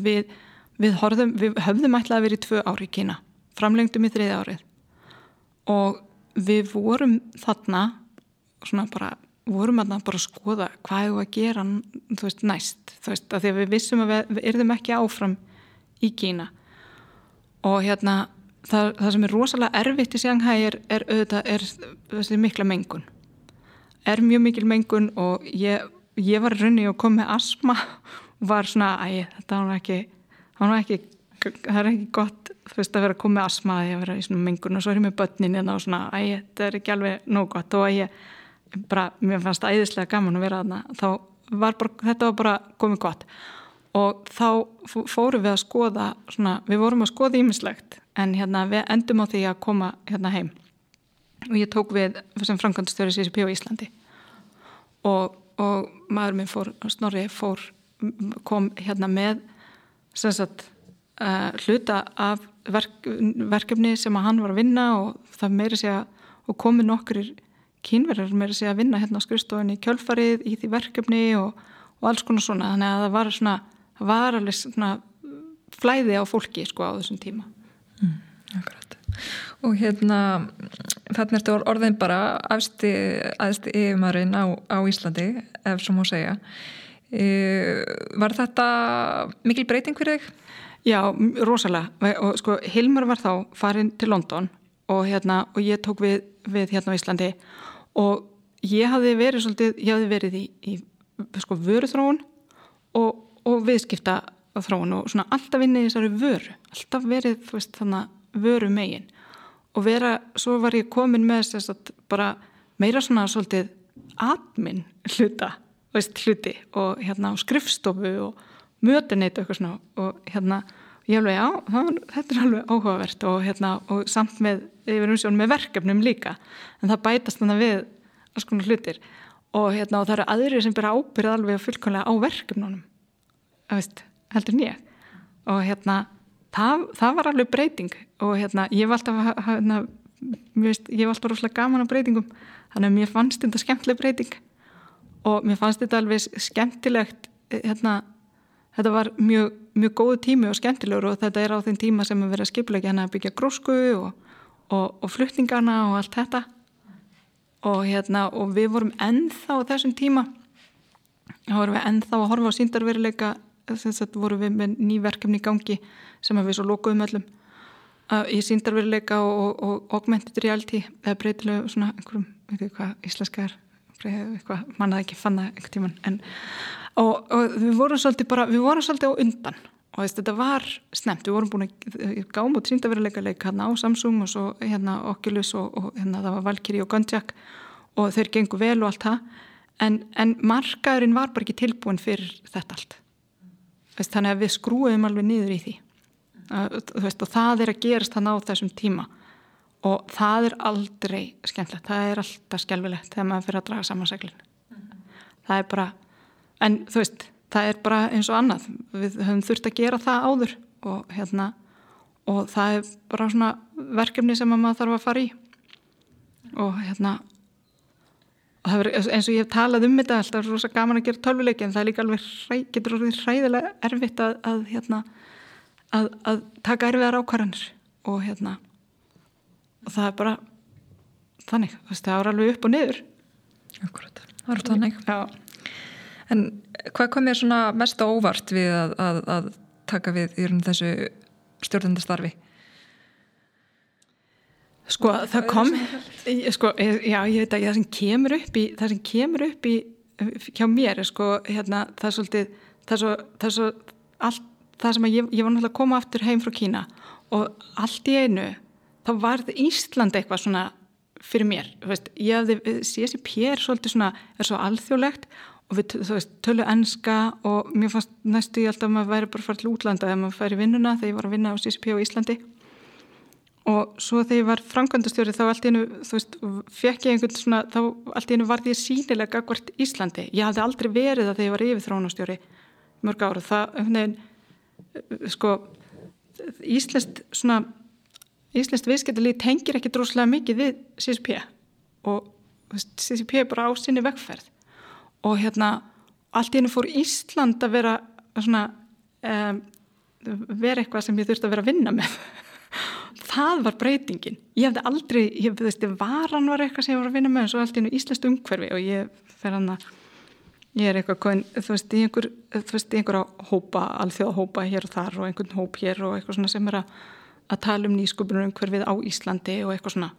við, við, horfðum, við höfðum ætlaði að vera í tvö ári í Kína framlengdum í þriði árið. Og við vorum þarna svona bara, vorum þarna bara að skoða hvað hefur að gera þú veist, næst, þú veist, að því að við vissum að við, við erðum ekki áfram í Kína. Og hérna það, það sem er rosalega erfitt í Sjanghæ er, er auðvitað, er þessi mikla mengun. Er mjög mikil mengun og ég, ég var raunni og kom með asma og var svona, æg, þetta var ekki var ekki, það er ekki gott veist að vera að koma með asmaði að vera í svona mengun og svo er ég með börnin hérna og svona æg, þetta er ekki alveg nóg gott. Og ég bara, mér fannst það æðislega gaman að vera þarna. Þá var bara, þetta var bara komið gott. Og þá fórum við að skoða svona, við vorum að skoða ímislegt en hérna við endum á því að koma hérna heim. Og ég tók við sem framkvæmstöru CCP á Íslandi. Og, og maður minn fór, Snorri fór kom hérna með sagt uh, hluta af verk, verkefni sem að hann var að vinna og það meiri að og komið nokkur kínverðar meiri sé að vinna hérna á skrifstofunni í kjölfarið í því verkefni og, og alls konar svona. Þannig að það var svona, var alveg svona flæði á fólki sko á þessum tíma mm, Akkurat. Og hérna þarna ertu orðin bara aðsti yfirmarinn á, á Íslandi ef svo má segja. E, var þetta mikil breyting fyrir þig? Já, rosalega. Og sko Hilmar var þá farin til London og hérna og ég tók við, við hérna á Íslandi. Og ég hafði verið svolítið, ég hafði verið í, í sko vöruþróun og, og viðskipta þróun og svona alltaf vinni þessari vöru alltaf verið veist þannig vöru megin og vera, svo var ég komin með þess að bara meira svona svolítið admin hluta veist, hluti og hérna skrifstofu og mötunit og eitthvað svona og hérna ég alveg það, þetta er alveg áhugavert og hérna og samt með, með verkefnum líka. En það bætast þannig við alls konar hlutir. Og hérna og það eru aðrir sem byrja ábyrð alveg fullkonlega á verkefnunum. Veist, heldur nýja og hérna það, það var alveg breyting. Og hérna ég var alltaf hérna, veist, ég var alltaf rúslega gaman á breytingum. Þannig að mér fannst þetta skemmtileg breyting. Og mér fannst þetta alveg skemmtilegt hérna þetta var mjög, mjög góðu tími og skemmtilegur og þetta er á þeim tíma sem við verðum að skipla ekki hérna að byggja grósku og, og, og flutningarna og allt þetta. Og, hérna, og við vorum ennþá á þessum tíma þá vorum við ennþá að horfa á síndarveruleika þess að vorum við með nýverkefni í gangi sem við svo lókuðum öllum í síndarveruleika og, og augmented reality eða breytilegu svona einhverjum, veit ekki hvað íslenska er eitthvað, mannaði ekki fann það einhvern tíman en, og, og við vorum svolítið bara, við vorum svolítið á undan. Og þess, þetta var snemt, við vorum búin að gáum út síndaveruleika leik hérna á Samsung og svo hérna Oculus og, og hérna það var Valkyrie og Gunjack og þeir gengur vel og allt það. En, en markaðurinn var bara ekki tilbúin fyrir þetta allt veist, þannig að við skrúum alveg niður í því. Veist, og það er að gerast þannig á þessum tíma. Og það er aldrei skemmtilegt, það er alltaf skjálfilegt þegar maður fyrir að draga saman seglin. Mm -hmm. það er bara en þú veist það er bara eins og annað. Við höfum þurft að gera það áður og hérna og það er bara svona verkefni sem maður þarf að fara í. Og hérna og er, eins og ég hef talað um þetta alltaf er rosa gaman að gera tölvuleiki en það er líka alveg hræ, getur orðið hræðilega erfitt að, að hérna að, að taka erfiðar ákvarðanir. Og hérna og það er bara þannig, það er alveg upp og niður. Akkurat, það er þannig. Já. En hvað kom þér svona mest óvart við að, að, að taka við í þessu stjórnendastarfi? Sko það kom, sko, já ég veit að það sem kemur upp í, það sem kemur upp í hjá mér er sko hérna það er svolítið, það er svo, það er svo allt það sem að ég, ég var náttúrulega að koma aftur heim frá Kína og allt í einu þá var Ísland eitthvað svona fyrir mér, þú veist, ég hafði CSIP er svolítið svona, er svo alþjóðlegt og við veist, tölu ennska og mér fannst næstu ég alltaf að maður væri bara farið til útlanda þegar maður færi vinnuna þegar ég var að vinna á CCP á Íslandi og svo þegar ég var framkvæmdastjóri þá allt í hennu, þú veist, fekk ég einhvern svona, þá allt í hennu var því sínilega hvert Íslandi, ég hafði aldrei verið það þegar ég var yfirþrónastjóri mörg ára, það, nefn, sko Íslest svona Íslest viðskiptalíð tengir ekki droslega mikið við CCP og CCP er bara á sinni vekkferð og hérna allt í hennu fór Ísland að vera svona um, vera eitthvað sem ég þurfti að vera að vinna með það var breytingin. Ég hefði aldrei, ég veist, varan var eitthvað sem ég var að vinna með en svo allt í hennu Íslands umhverfi og ég fer hann að ég er eitthvað, þú veist, í einhver þú veist, í einhverja hópa, alþjóða hópa hér og þar og einhvern hóp hér og eitthvað svona sem er að, að tala um nýsköpunum umhverfið á Íslandi og eitthvað svona.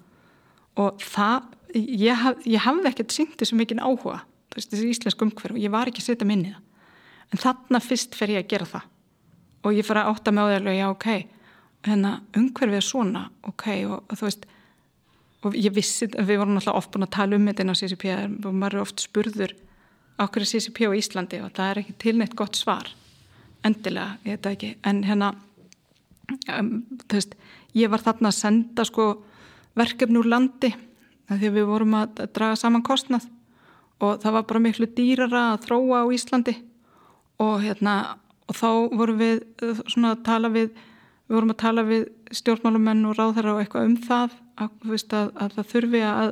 Og það, ég, haf, ég hafði ekkert syngt þessu mikinn áhuga veist, þessi íslensk umhverf og ég var ekki að setja minni það. En þarna fyrst fer ég að gera það. Og ég fer að átta með á því að já ok, hérna umhverfið er svona ok og, og þú veist og ég vissi, við vorum alltaf oft búin að tala um þetta inn á CCP og maður er oft spurður okkur er CCP á Íslandi? Og það er ekki tilneitt gott svar endilega, ég veit ekki. En hérna um, þú veist, ég var þarna að senda sko verkefni úr landi að við vorum að draga saman kostnað og það var bara miklu dýrara að þróa á Íslandi. Og hérna og þá vorum við uh, svona að tala við við vorum að tala við stjórnmálumenn og ráðherra og eitthvað um það að, veist, að, að það þurfi að,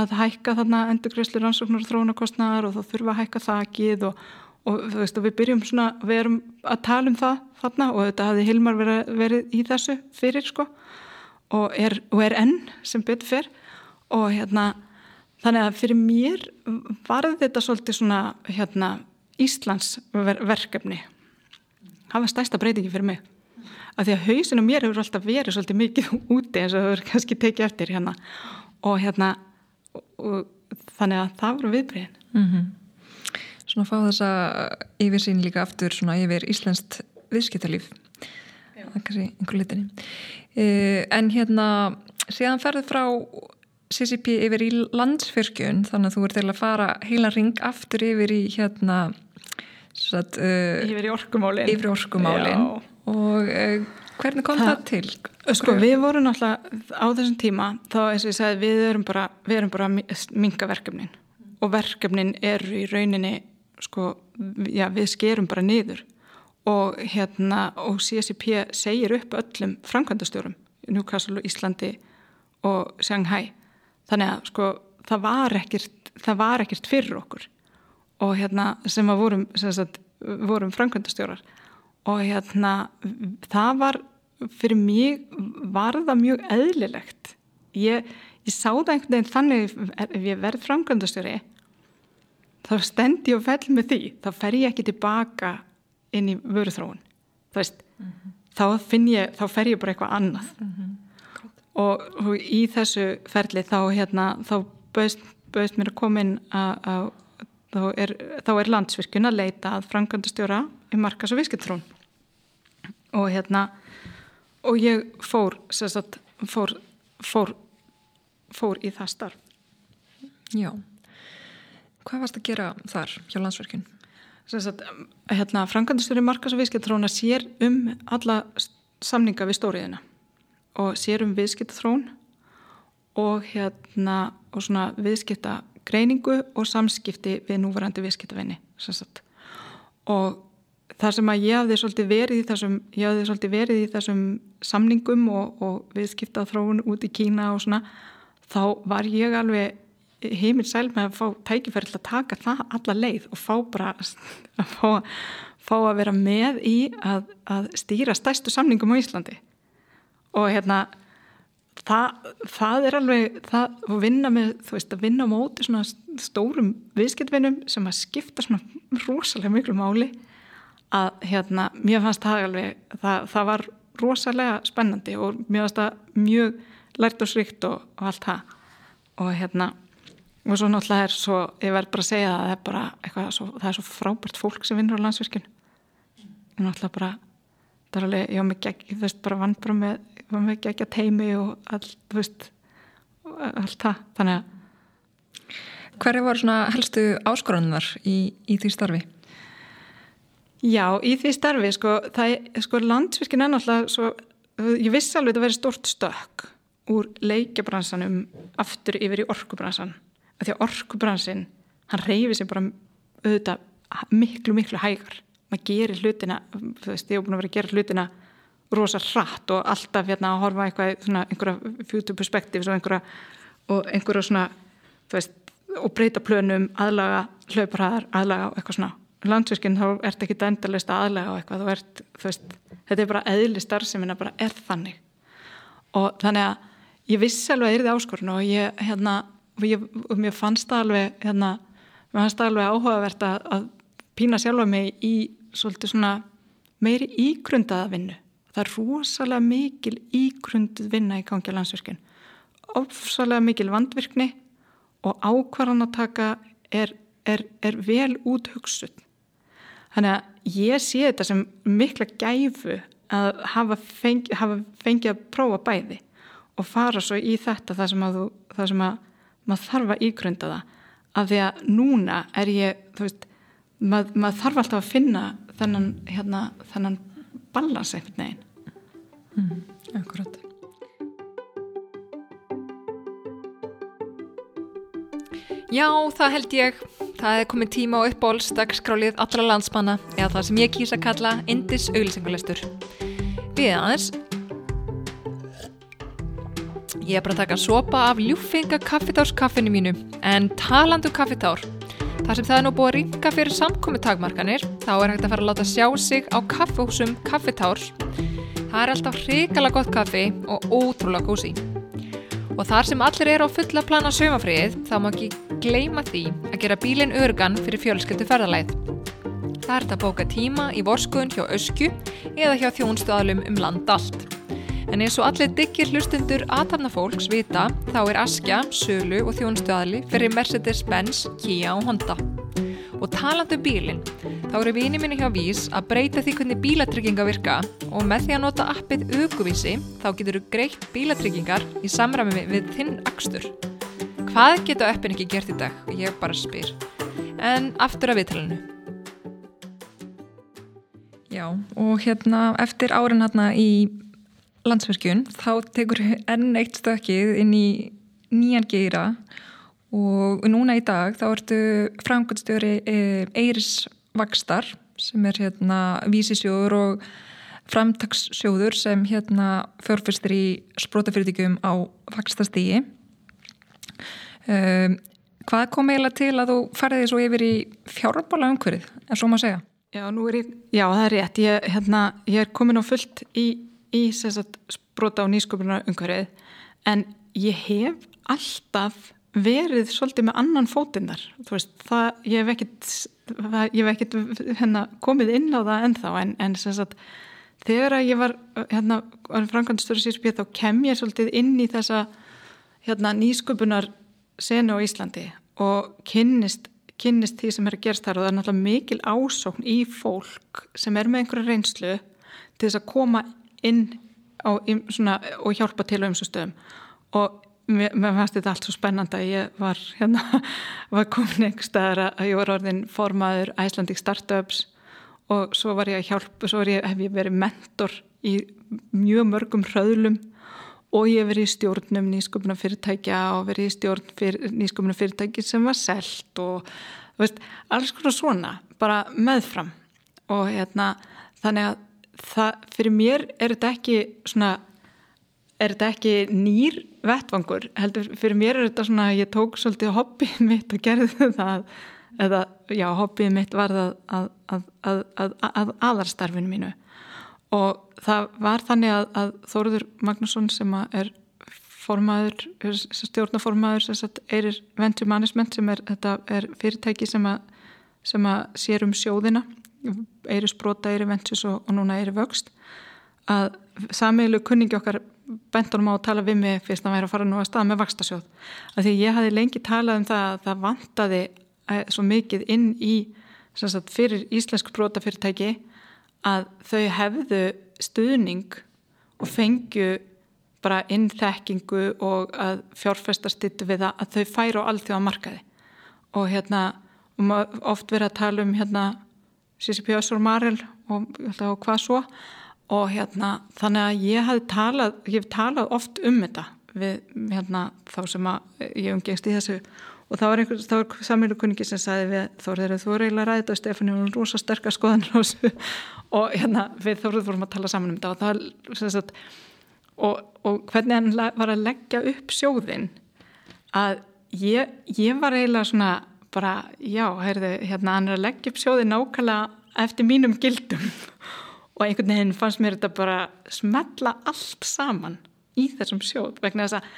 að hækka þarna endurgreifslu rannsóknar og þróunarkostnar og þá þurfi að hækka þakkið og, og veist, við byrjum svona við erum að tala um það þarna og þetta hafði Hilmar verið, verið í þessu fyrir sko og er, og er enn sem betur fyrr og hérna Þannig að fyrir mér var þetta svolítið svona hérna, Íslands verkefni. Það var stærsta breytingi fyrir mig. Af því að hausinu mér hefur alltaf verið svolítið mikið [LAUGHS] úti eins og það verður kannski tekið eftir hérna. Og hérna, og, og, þannig að það voru viðbreyðin. Mm -hmm. svona fá þessa yfir sín líka aftur svona yfir Íslenskt viðskiptalíf það kannski einhver litinni uh, en hérna síðan ferðu frá CCP yfir í landsfyrkjun þannig að þú ert til að fara heila ring aftur yfir í hérna satt, uh, yfir í orkumálin yfir í orkumálin Já. Og uh, hvernig kom það, það til? Sko við vorum náttúrulega á þessum tíma þá eins og ég sagði við erum bara, við erum bara minga verkefnin. Og verkefnin eru í rauninni sko, já, við skerum bara niður. Og hérna og CSIP segir upp öllum framkvæmdastjórum Newcastle og Íslandi og Shanghai. Þannig að sko það var ekkert, það var ekkert fyrir okkur. Og hérna sem að vorum, sagt, vorum framkvæmdastjórar og hérna það var fyrir mig var það mjög eðlilegt. Ég, ég sá það einhvern veginn þannig ef ég verð framkvæmdastjóri þá stend ég og fell með því. Þá fer ég ekki tilbaka inn í vöruþróun veist, mm -hmm. þá finn ég þá fer ég bara eitthvað annað. Mm -hmm. og, og í þessu ferli þá hérna þá bauðst, bauðst mér að koma inn að þá er, er landsvirkun að leita að frangandastjóra í markas og visskittrún og hérna og ég fór sagt, fór, fór fór í það starf. Já. Hvað varst að gera þar hjá landsverkun? Hérna, Frankandistur í markas og viðskiptþróna sér um alla samninga við stóriðina og sér um viðskiptþrón og hérna og svona viðskipta greiningu og samskipti við núvarandi viðskiptavinni og það sem að ég hafði svolítið verið í þessum, verið í þessum samningum og, og viðskipta þróun út í Kína og svona þá var ég alveg heimil sæl með að fá tækifæri til að taka það alla leið og fá bara [LAUGHS] að fá, fá að vera með í að, að stýra stæstu samningum á Íslandi. Og hérna það, það er alveg það að vinna með, þú veist, að vinna á móti svona stórum viðskiptvinnum sem að skipta svona rosalega miklu máli að hérna, mér fannst það alveg, það, það var rosalega spennandi og mér fannst það mjög lært og srikt og, og allt það. Og hérna og svo náttúrulega er svo, ég verð bara að segja að það er bara eitthvað, svo, það er svo frábært fólk sem vinnur á landsvirkjun. Og náttúrulega bara það er alveg, ég var með gegg, þú veist, bara vann bara með, ég var með gegja teimi og allt, þú veist allt það, þannig að Hverju voru svona helstu áskorannar í, í því starfi? Já, í því starfi, sko, er, sko, landsvirkjun er náttúrulega svo, ég vissi alveg að það veri stort stökk úr leikjabransanum aftur yfir í orkubransan því að orkubransin hann reyfi sér bara auðvitað miklu miklu hægar. Maður gerir hlutina, þú veist, ég hef búin að vera að gera hlutina rosa hratt og alltaf hérna að horfa eitthvað svona einhverja future perspectives og einhverja og einhverja svona, þú veist og breyta plönum, aðlaga hlauparhæðar, aðlaga og eitthvað svona landsverkinn þá ert ekki dændalist að aðlaga og eitthvað, ert, veist þetta er bara eðli starfsemina, bara er þannig. Og þannig að ég vissi alveg að það er því áskorun og ég, hérna og, ég, og mér fannst það alveg hérna, mér fannst það alveg áhugavert að, að pína sjálfa mig í svolítið svona meiri ígrundaða vinnu. Það er rosalega mikil ígrunduð vinna í gangi landsverkin ofsalega mikil vandvirkni og ákvarðan að taka er, er, er vel út hugsuð þannig að ég sé þetta sem mikla gæfu að hafa fengið fengi að prófa bæði og fara svo í þetta það sem að, það sem að maður þarf að ígrunda það. Af því að núna er ég þú veist, mað, maður þarf alltaf að finna þennan, hérna, þennan balans einhvern veginn. Mm, Akkurat Já, það held ég það er komið tíma á uppból stakkskrálið allra landsmanna eða það sem ég kýsa að kalla Indis auglisengulegstur Við aðeins Ég er bara að taka sopa af ljúfinga kaffitárskaffinu mínu en talandu kaffitár. Þar sem það er nú búið að ringa fyrir samkomi takmarkanir þá er hægt að fara að láta sjá sig á kaffehúsum kaffitárs. Það er alltaf hrikala gott kaffi og ótrúlega gósi. Og þar sem allir er á fulla plana sömafriðið þá má ekki gleima því að gera bílinn örgan fyrir fjölskyldu ferðalæð. Það er þetta að bóka tíma í vorskuðun hjá Öskju eða hjá þjónstuðalum um land allt. En eins og allir diggir hlustundur aðtapnafólks vita þá er Askja, Sölu og þjónustuðali fyrir Mercedes-Benz, Kia og Honda. Og talandu um bílinn, þá eru vini minni hjá Vís að breyta því hvernig bílatrygginga virka og með því að nota appið aukuvísi þá getur þú greitt bílatryggingar í samræmi við þinn akstur. Hvað geta appin ekki gert í dag? Ég bara spyr. En aftur að viðtalinu. Já, og hérna eftir árin hérna í landsverkjun þá tekur enn eitt stökkið inn í nýjan geira og núna í dag þá ertu framkvæmstjóri Eiris Vakstar sem er hérna vísisjóður og framtagssjóður sem hérna fjárfyrstir í sprótafyrirtíkjum á Vakstastígi um, Hvað kom eiginlega til að þú færði svo yfir í fjárabála umhverfið, er svo maður að segja? Já, ég, já, það er rétt. Ég, hérna, ég er komin á fullt í, í spróta og nýsköpuna umhverfið en ég hef alltaf verið svolítið með annan fótinnar veist, það, ég hef ekkit, ekkit hérna, komið inn á það ennþá en, en sagt, þegar ég var, hérna, var franganstöru síðan þá kem ég svolítið inn í þessa hérna, nýsköpunar senu á Íslandi og kynnist, kynnist því sem er að gerast þar og það er náttúrulega mikil ásókn í fólk sem er með einhverja reynslu til þess að koma inn á, svona, og hjálpa til á umstöðum og mér, fannst þetta allt svo spennand að ég var hérna, [LAUGHS] var komin einhver staðar að ég var orðin formaður Icelandic Startups og svo var ég að hjálpa, svo ég, hef ég verið mentor í mjög mörgum hröðlum og ég hef verið í stjórnum nýsköpuna fyrirtækja og verið í stjórn fyrir, nýsköpuna fyrirtæki sem var selt og veist, alls konar svona, bara meðfram. Og hérna þannig að það, fyrir mér er þetta ekki svona er þetta ekki nýr vettvangur? Heldur fyrir mér er þetta svona ég tók svolítið hobbið [LAUGHS] mitt og gerði það. Eða já hobbið mitt var það að, að, að, að aðarstarfinu mínu. Og það var þannig að Þóruður Magnusson sem er formaður, stjórnaformaður sem er Venture Management sem er, er fyrirtæki sem að sem að sér um sjóðina Eiru Sprota, Eiru Ventures og, og núna Eiru Vöxt að samiðlu kunningi okkar bentunum á að tala við mig fyrst að væri að fara nú að staða með vakstasjóð af því ég hafi lengi talað um það að það vantaði eh, svo mikið inn í sagt, fyrir íslensk brótafyrirtæki að þau hefðu stuðning og fengju bara innþekkingu og að fjárfestastittu við það að þau færu á allþjóða markaði og hérna um oft verið að tala um hérna CCP Össur Marel og, og hvað svo og hérna þannig að ég hef talað, ég hef talað oft um þetta við hérna þá sem að ég umgengst í þessu. Og þá var var samílu kunningi sem sagði við Þórður, þú er eiginlega ræðið og Stefán er rosa sterkast á þessu. [LAUGHS] Og hérna við Þórður vorum að tala saman um þetta og það og, og hvernig hann var að leggja upp sjóðin að ég, ég var eiginlega svona bara, já, heyrðu, hérna hann er að leggja upp sjóðin nákvæmlega eftir mínum gildum og einhvern veginn fannst mér þetta bara smetla allt saman í þessum sjóð vegna þess að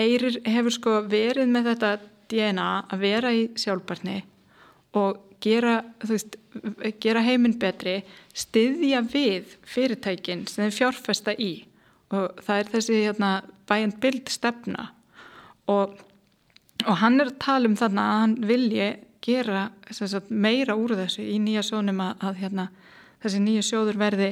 Eirir hefur sko verið með þetta DNA að vera í sjálfbarni og gera, veist, gera heiminn betri, styðja við fyrirtækin sem þeir fjárfesta í. Og það er þessi hérna, bæjand bild stefna og, og hann er að tala um þarna að hann vilji gera sagt, meira úr þessu í nýja sjónum að, að hérna þessi nýju sjóður verði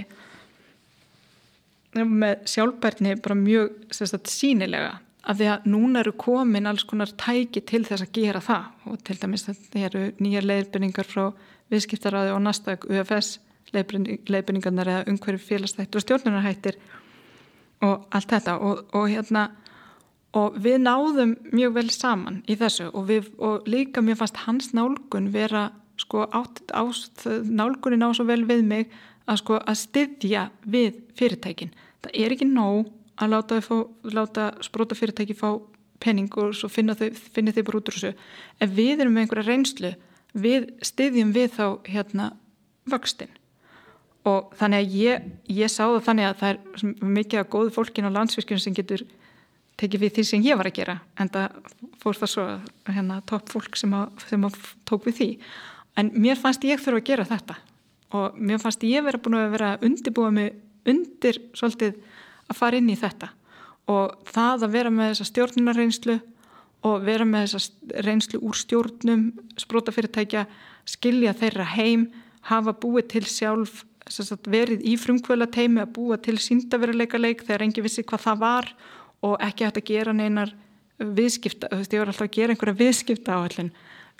með sjálfbærni bara mjög sagt, sínilega af því að núna eru komin alls konar tæki til þess að gera það. Og til dæmis þetta eru nýjar leiðbyrningar frá viðskiptaráði og nastak UFS leiðbyrningarnar eða umhverju félagstættur og stjórnunarhættir og allt þetta. Og, og hérna og við náðum mjög vel saman í þessu. Og, við, og líka mér fannst hans nálgun vera sko nálgunin á svo vel við mig að sko að styðja við fyrirtækin. Það er ekki nóg að láta, fá, láta spróta fyrirtæki fá penning og svo finna þau, finna þau bara út úr þessu. Ef við erum með einhverja reynslu, við styðjum við þá hérna vöxtin. Og þannig að ég, ég sá það þannig að það er mikið af góðu fólkin á landsvirkjum sem getur tekið við því sem ég var að gera en það fór það svo hérna topp fólk sem, að, sem að tók við því en mér fannst ég þurfa að gera þetta. Og mér fannst ég vera búin að vera undibúa mig undir svolítið að fara inn í þetta. Og það að vera með þessa stjórnunarreynslu og vera með þessa reynslu úr stjórnum sprótafyrirtækja skilja þeirra heim, hafa búið til sjálf, sagt, verið í frumkvöla teimi að búa til síndaveruleika leik þegar engi vissi hvað það var og ekki hægt að gera neinar viðskipta, þú veist, ég var alltaf að gera einhverja viðskipta áallin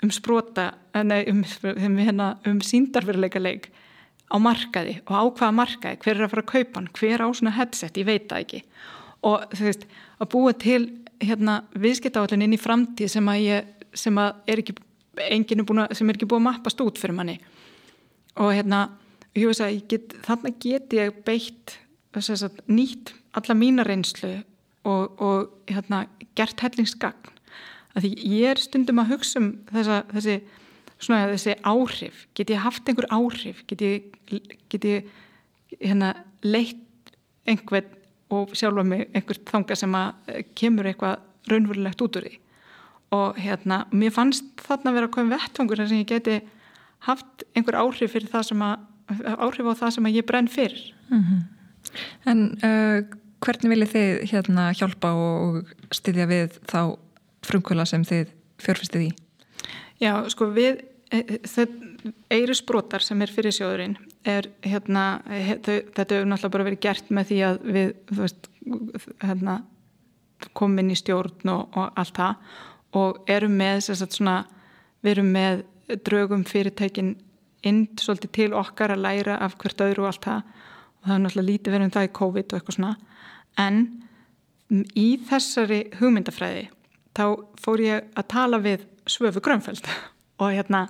um sprota, eh, nei, um, um, hérna, um síndarveruleika leik á markaði og á hvaða markaði, hver er að fara að kaupa hann, hver á svona headset, ég veit það ekki. Og þú veist, að búa til hérna viðskipta áallin inn í framtíð sem að ég, sem að er ekki enginn sem er ekki búin að mappast út fyrir manni. Og hérna get, þarna get ég beitt sagt, nýtt alla mína reynslu og, og hérna, gert hellingsgagn að því ég er stundum að hugsa um þessa, þessi, svona, þessi áhrif. Get ég haft einhver áhrif? Get ég, get ég hérna, leitt einhvern og sjálfa mig einhvert þanga sem að kemur eitthvað raunverulegt út úr því? Og hérna, mér fannst þarna vera að koma vettfangur sem ég geti haft einhver áhrif fyrir það sem að áhrif á það sem að ég brenn fyrir. Mm -hmm. En uh, hvernig viljið þið hérna hjálpa og styðja við þá frumkvöla sem þið fjörfistið í? Já, sko við e, e, eiri sprótar sem er fyrir sjóðurinn er hérna þetta hefur náttúrulega bara verið gert með því að við veist, hérna, komum inn í stjórn og, og allt það og erum með svona, við erum með draugum fyrirtækin inn svolítið til okkar að læra af hvert öðru og allt það og það er náttúrulega lítið verið um það í COVID og eitthvað svona en í þessari hugmyndafræði þá fór ég að tala við Svöfu Grönfeld. [LAUGHS] Og hérna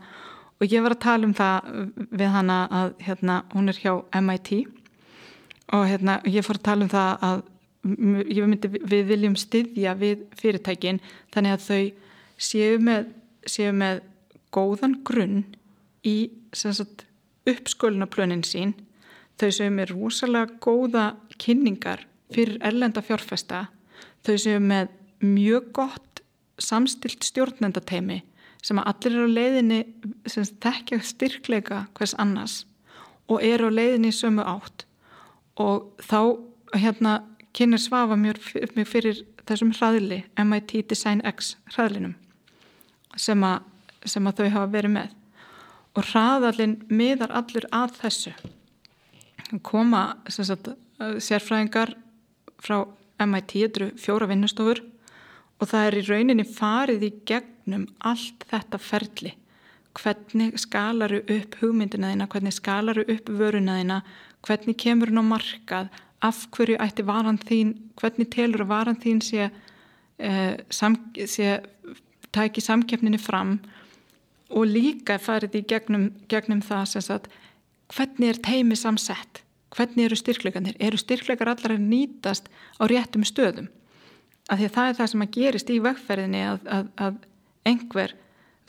og ég var að tala um það við hana að hérna hún er hjá MIT og hérna ég fór að tala um það að myndi, við viljum styðja við fyrirtækin þannig að þau séu með, séu með góðan grunn í uppskölunarplönin sín. Þau séu með rosalega góða kynningar fyrir erlenda fjárfesta. Þau séu með mjög gott samstilt stjórnendateimi sem að allir eru á leiðinni sem þekkja styrkleika hvers annars og eru á leiðinni í sömu átt. Og þá hérna kynir svafa mjög fyrir þessum hraðli MIT Design X hraðlinum sem að, sem að þau hafa verið með. Og hraðalinn miðar allir að þessu. Koma sagt, sérfræðingar frá MIT, fjóra vinnustofur og það er í rauninni farið í gegnum allt þetta ferli. Hvernig skalaru upp hugmyndina þína, hvernig skalaru upp vöruna þína, hvernig kemur hún á markað, af hverju ætti varan þín, hvernig telur að varan þín sé, eh, sam, sé tæki samkeppninni fram? Og líka farið í gegnum, gegnum það sem sagt hvernig er teimi samsett hvernig eru styrkleikarnir, eru styrkleikar allar að nýtast á réttum stöðum af því að það er það sem að gerist í vegferðinni að, að, að einhver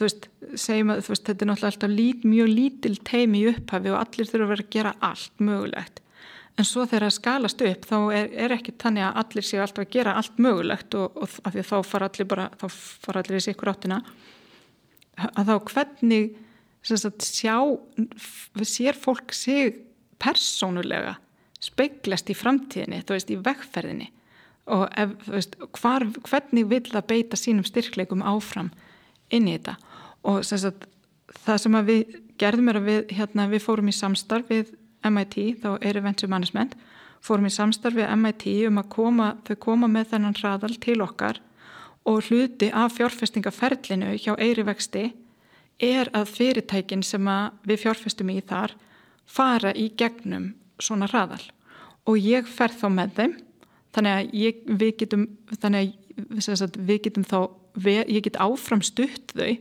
þú veist, segjum að veist, þetta er náttúrulega alltaf lít, mjög lítil teimi í upphafi og allir þurfa að vera að gera allt mögulegt. En svo þegar það skalast upp þá er, er ekki tannig að allir séu alltaf að gera allt mögulegt og, og af því að þá fara allir bara, þá fara allir í sikkur áttina. Að þá hvernig sagt, sjá sér fólk sig persónulega speiklast í framtíðinni, þú veist, í vegferðinni og ef, veist, hvar, hvernig vil það beita sínum styrkleikum áfram inn í þetta? Og sagt, það sem við gerðum er að við, hérna, við fórum í samstarf við MIT, þá er Venture Management fórum í samstarf við MIT um að koma, þau koma með þennan hraðal til okkar og hluti af fjárfestingaferlinu hjá Eiri vexti er að fyrirtækin sem að við fjárfestum í þar fara í gegnum svona hraðal. Og ég fer þá með þeim þannig að ég, við getum þannig að við getum þá ég get áfram stutt þau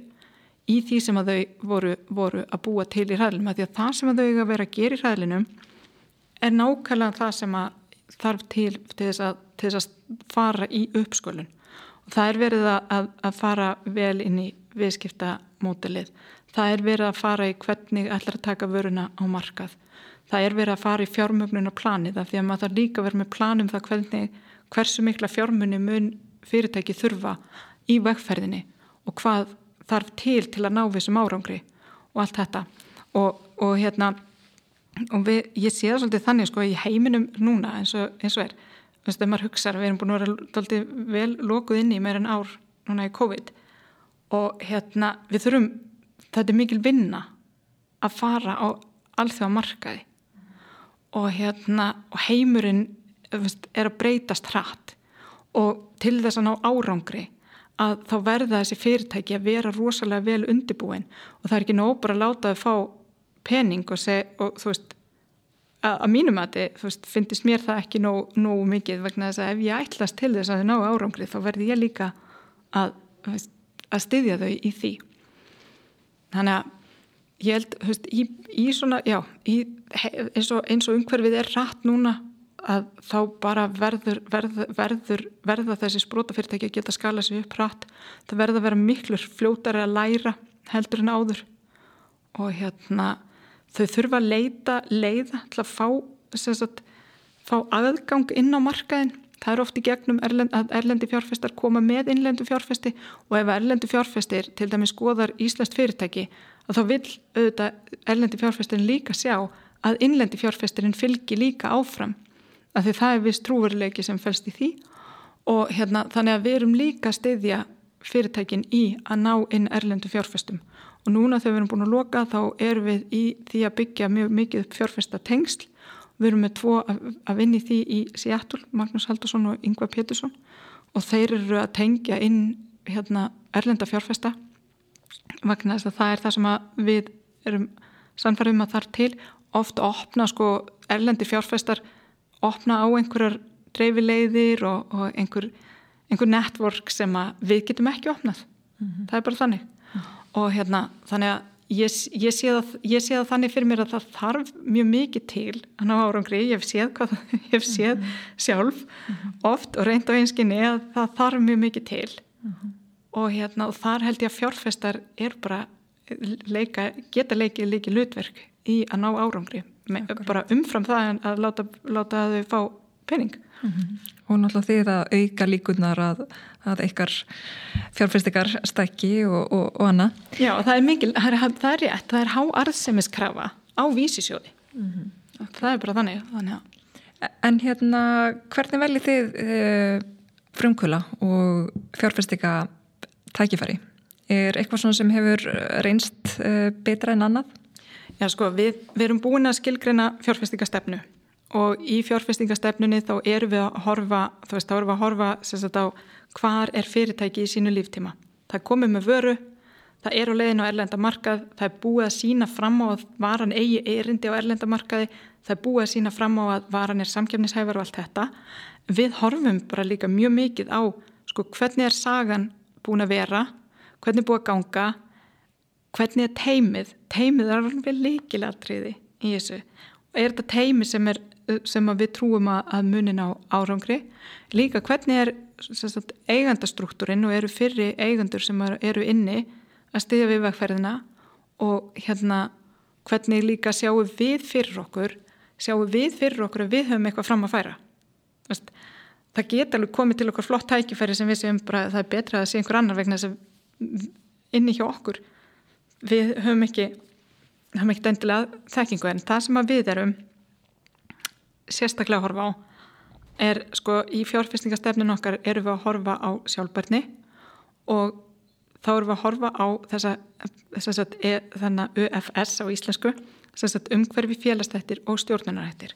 í því sem að þau voru, voru að búa til í hraðlinum að því að það sem að þau eiga að vera að gera í hraðlinum er nákvæmlega það sem að þarf til til þess að, til þess að fara í uppskölun og það er verið að, að fara vel inn í viðskiptamótilið það er verið að fara í hvernig ætlar að taka vöruna á markað það er verið að fara í fjármögnuna planið af því að maður þarf líka að vera með planum það hvernig, hversu mikla fjármunni mun fyrirtæki þurfa í vegferðinni og hvað þarf til til að ná þessum árangri og allt þetta. Og, og hérna og við, ég sé það svolítið þannig sko í heiminum núna eins og, eins og er. Þú veist, þegar maður hugsaður, við erum búin að vera vel lokuð inn í meir en ár núna í COVID og hérna við þurfum þetta er mikil vinna að fara á alþjóða markaði og, hérna, og heimurinn er að breytast hratt. Og til þess að ná árangri að þá verða þessi fyrirtæki að vera rosalega vel undibúin og það er ekki nóg bara að láta þau fá pening og, seg, og þú veist að, að mínum að þið finnst mér það ekki nóg, nóg mikið vegna þess að ef ég ætlast til þess að þau ná árangri þá verði ég líka að, að styðja þau í því. Þannig að ég held veist, í, í svona já, í, eins, og, eins og umhverfið er rætt núna að þá bara verður, verður, verður verða þessi sprótafyrirtæki að geta skala sér upp rætt það verður að vera miklur fljótari að læra heldur en áður. Og hérna þau þurfa að leita leiða til að fá, sagt, fá aðgang inn á markaðin það er oft í gegnum erlend, að erlendi fjárfestar koma með innlendu fjárfesti og ef erlendi fjárfestir til dæmis skoðar Íslands fyrirtæki að þá vil auðvitað erlendi fjárfestin líka sjá að innlendi fjárfestirinn fylgi líka áfram af því það er vist trúveruleiki sem fælst í því. Og hérna þannig að við erum líka stiðja fyrirtækin í að ná inn erlendu fjárfestum. Og núna þegar við erum búin að loka þá erum við í því að byggja mjög mikið fjárfesta tengsl við erum með tvo að vinni því í Seattle, Magnús Haldursson og Yngvar Pétursson. Og þeir eru að tengja inn hérna erlenda fjárfesta vegna þess að það er það sem við erum samfærðum að þar til ofta opna sko erlendi fjárfestar opna á einhverjar dreifileiðir og, og einhver, einhver network sem við getum ekki opnað mm -hmm. það er bara þannig mm -hmm. og hérna þannig að ég, ég sé það þannig fyrir mér að það þarf mjög mikið til að ná árangri, ég hef séð, hvað, [LAUGHS] ég hef séð mm -hmm. sjálf oft og reynd á einskinni að það þarf mjög mikið til og, hérna, og þar held ég að fjárfestar er bara leika, geta leikið líki lutverk í að ná árangri. Með, bara umfram það að láta, láta þau fá pening. Mm -hmm. og náttúrulega því að auka líkunar að, að ykkar fjárfestikar stakki og, og, og annað. Já, það er mikil, það er, það er rétt það er há arðsemiskrafa á vísisjóði. Mm -hmm. það er bara þannig, þannig að... En hérna, hvernig veljið þið e, frumkvöla og fjárfestika tækifæri? Er eitthvað svona sem hefur reynst uh, betra en annað? Já sko, við, við erum búin að skilgrina fjárfestingastefnu og í fjárfestingastefnunni þá erum við að horfa, þú veist, þá erum við að horfa sagt, á hvar er fyrirtæki í sínu líftíma. Það komið með vöru, það er á leiðinu á erlendamarkað, það er búið að sína fram á að varan eigi erindi á erlendamarkaði, það er búið að sína fram á að varan er samkjöfnishæfar og allt þetta. Við horfum bara líka mjög mikið á sko, hvernig er sagan búin að vera, hvernig búið að ganga, hvernig er teimið, teimið er alveg líkilatriði í þessu og er þetta teimi sem, er, sem við trúum að, munin á árangri, líka hvernig er sagt, eigandastruktúrin og eru fyrri eigandur sem eru inni að styðja við vegferðina og hérna hvernig líka sjáum við fyrir okkur, sjáum við fyrir okkur að við höfum eitthvað fram að færa. Vist? Það geta alveg komið til okkar flott tækifæri sem við séum bara það er betra að sé einhver annar vegna þess að inni hjá okkur við höfum ekki höfum ekki endilega þekkingu. En það sem við erum sérstaklega að horfa á er sko í fjárfestingastefnin okkar erum við að horfa á sjálfbarni og þá erum við að horfa á þessa, þessa e, þannig UFS á íslensku umhverfi félastættir og stjórnunarættir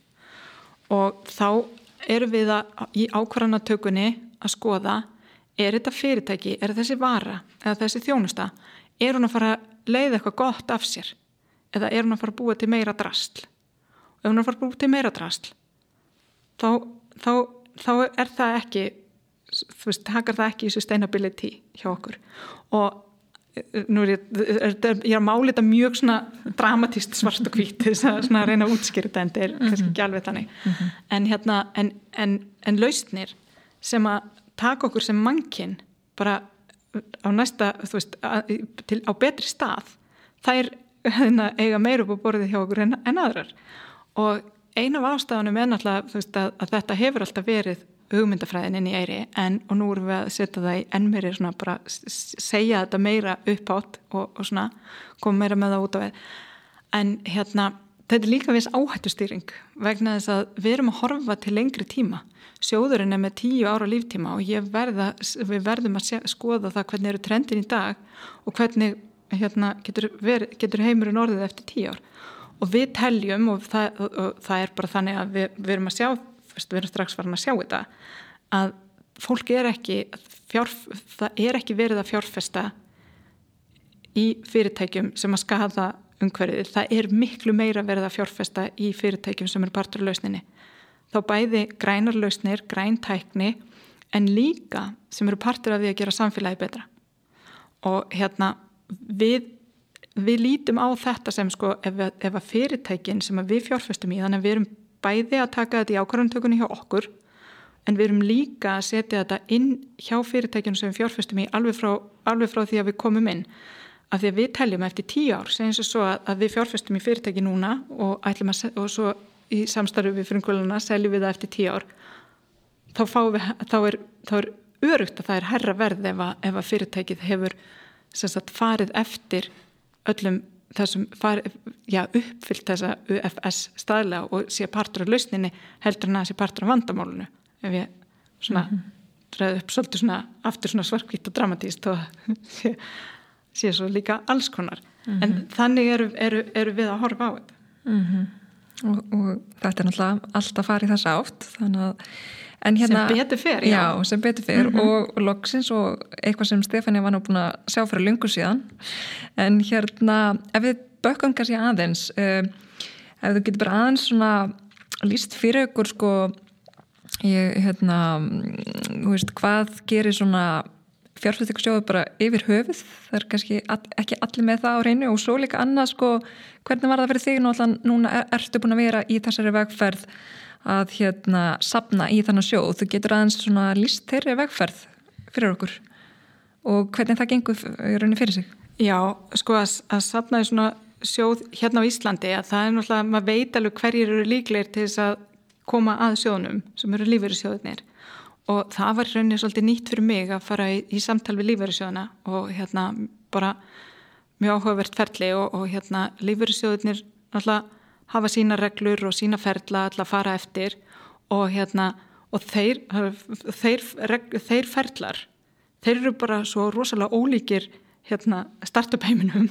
og þá erum við að, í ákvarðanatökunni að skoða er þetta fyrirtæki, er þessi vara eða þessi þjónusta, er hún að fara að leiða eitthvað gott af sér eða er hún að fara að búa til meira drastl og ef hún er að fara að búa til meira drastl þá, þá, þá er það ekki þú veist, hakar það ekki í sustainability hjá okkur. Og nú er ég, ég er að máli þetta mjög svona dramatíst svart og hvít þess að svona reyna að útskýra þetta en þetta er -hmm. kannski ekki alveg þannig mm -hmm. en hérna, en, en, en lausnir sem að taka okkur sem mannkinn bara á næsta, þú veist að, til, á betri stað það er hérna, eiga meir upp á borðið hjá okkur en, en aðrar og eina af ástafanum er náttúrulega veist, að, að þetta hefur alltaf verið hugmyndafræðin inn í eiri en og nú erum við að setja það í enn meiri svona bara segja þetta meira uppátt og, og svona koma meira með það út á við. En hérna þetta er líka viss áhættustýring vegna þess að við erum að horfa til lengri tíma. Sjóðurinn er með tíu ára líftíma og verða, við verðum að skoða það hvernig eru trendin í dag og hvernig hérna, getur, verið, getur heimurinn orðið eftir tíu ár. Og við teljum og það, og það er bara þannig að við, við erum að sjá við erum strax farin að sjá þetta að fólk er ekki fjárf, það er ekki verið að fjárfesta í fyrirtækjum sem að skada umhverfið, það er miklu meira verið að fjárfesta í fyrirtækjum sem er partur lausninni. Þá bæði grænar lausnir, græntækni en líka sem eru partur af því að gera samfélagi betra. Og hérna við, við lítum á þetta sem sko ef, ef að fyrirtækin sem að við fjárfestum í þannig að við erum bæði að taka þetta í ákvarðantökunni hjá okkur en við erum líka að setja þetta inn hjá fyrirtækjum sem fjárfestum í alveg frá, alveg frá því að við komum inn. Af því að við teljum eftir tíu ár segjum svo að, að við fjárfestum í fyrirtæki núna og, að, og svo í samstarfi við frumkvöluna seljum við það eftir tíu ár. Þá, við, þá, er, er örugt að það er herra verð ef að, ef að fyrirtækið hefur sagt, farið eftir öllum þessum fari, já, uppfyllt þessa UFS staðlega og sé partur af lausninni heldur en að sé partur af vandamálunu ef ég svona mm -hmm. ræði upp svolítið svona aftur svona svarkvitt og dramatíst og [LAUGHS] sé, sé svo líka alls konar mm -hmm. en mhm. þannig eru, eru, eru við að horfa á þetta mm -hmm. Og, og þetta er náttúrulega alltaf farið þess að Hérna, sem betur fyrr, já. já, sem betur fyrr mm -hmm. og, og loksins og eitthvað sem Stefania var nú búin að sjá fyrir lungu síðan en hérna, ef við bökkum kannski aðeins uh, ef þú getur bara aðeins svona líst fyrir ykkur sko ég, hérna veist, hvað gerir svona fjárfæstíkusjóðu bara yfir höfuð það er kannski all, ekki allir með það á reynu og svo líka annað sko hvernig var það fyrir þig nú, núna er, ertu búin að vera í þessari vegferð að hérna sapna í þannig sjóð. Þú getur aðeins svona líst þeirri vegferð fyrir okkur og hvernig það gengur í rauninni fyrir sig. Já, sko að, að sapna í svona sjóð hérna á Íslandi að það er náttúrulega, maður veit alveg hverjir eru líklegir til þess að koma að sjóðnum sem eru lífverðisjóðunir og það var rauninni svolítið nýtt fyrir mig að fara í, í samtal við lífverðisjóðuna og hérna bara mjög áhugavert ferli og, og hérna lífverðisjóðunir náttúrulega hafa sína reglur og sína ferla að fara eftir og, hérna, og þeir, þeir, þeir ferlar þeir eru bara svo rosalega ólíkir hérna, startup heiminum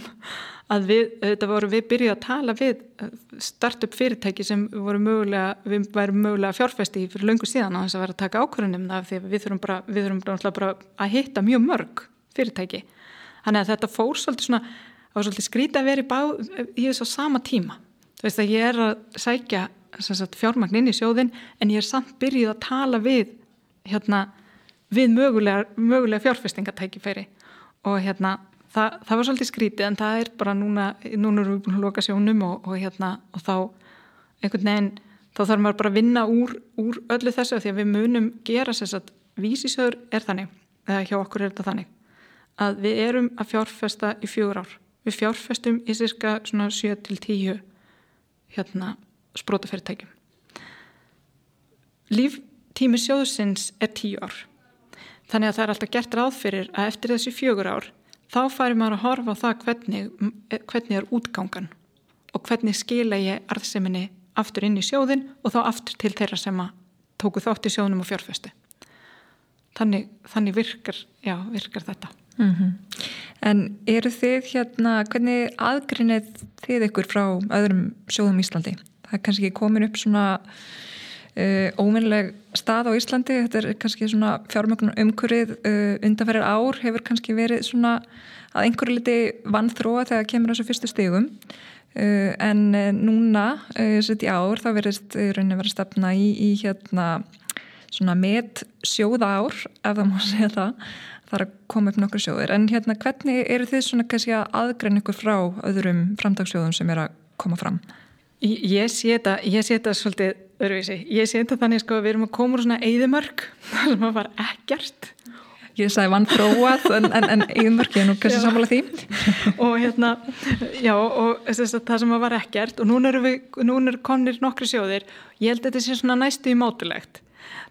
að við, þetta voru við byrjuð að tala við uh, startup fyrirtæki sem voru mögulega, við værum mögulega fjárfesti fyrir löngu síðan á þess að vera að taka ákvörðunum það því við þurfum bara, við þurfum bara að hitta mjög mörg fyrirtæki. Þannig að þetta fór svolítið svona, það var svolítið skrítið að vera í, bá, í þessu sama tíma. Þú veist að ég er að sækja sagt, fjármagn inn í sjóðin en ég er samt byrjuð að tala við hérna, við mögulega, mögulega fjárfestingatækifæri og hérna það, það var svolítið skrítið en það er bara núna, núna erum við búin að loka sjónum og, og hérna og þá einhvern veginn þá þarf maður bara að vinna úr, úr öllu þessu því að við munum gera þess að vísisöður er þannig, eða hjá okkur er þetta þannig að við erum að fjárfesta í fjögur ár við fjárfestum í cirka 7-10 hérna sprótafyrirtækjum. Líftími sjóðsins er tíu ár. Þannig að það er alltaf gert ráð fyrir að eftir þessi fjögur ár þá færi maður að horfa á það hvernig, hvernig er útgangan og hvernig skila ég arðseminni aftur inn í sjóðin og þá aftur til þeirra sem að tóku þátt í sjóðnum og fjárfesti. Þannig, þannig virkar, já, virkar þetta. Mm -hmm. En eru þið hérna, hvernig aðgrinnið þið ykkur frá öðrum sjóðum Íslandi? Það er kannski komin upp svona uh, óvinnileg stað á Íslandi, þetta er kannski svona fjármögnum umkurið uh, undanferðir ár hefur kannski verið svona að einhverju liti vannþróa þegar kemur þessu fyrstu stegum uh, en núna, sett í ár, þá verðist rauninni verið stefna í, í hérna svona met sjóða ár, ef það má [LAUGHS] segja það. Þar að koma upp nokkru sjóðir. En hérna hvernig eru þið svona kannski að aðgreina ykkur frá öðrum framtagssjóðum sem er að koma fram? Ég sé þetta svolítið öruvísi, ég sé þetta þannig sko við erum að koma úr svona eigðumörk [LAUGHS] sem að var ekkert. Ég sagði vann þróað en, en, en eigðumörk ég er nú kannski samfélag því. [LAUGHS] Og hérna, já og þess að það sem að var ekkert og núna eru við, núna eru konir nokkru sjóðir, ég held að þetta sé svona næstu í mátulegt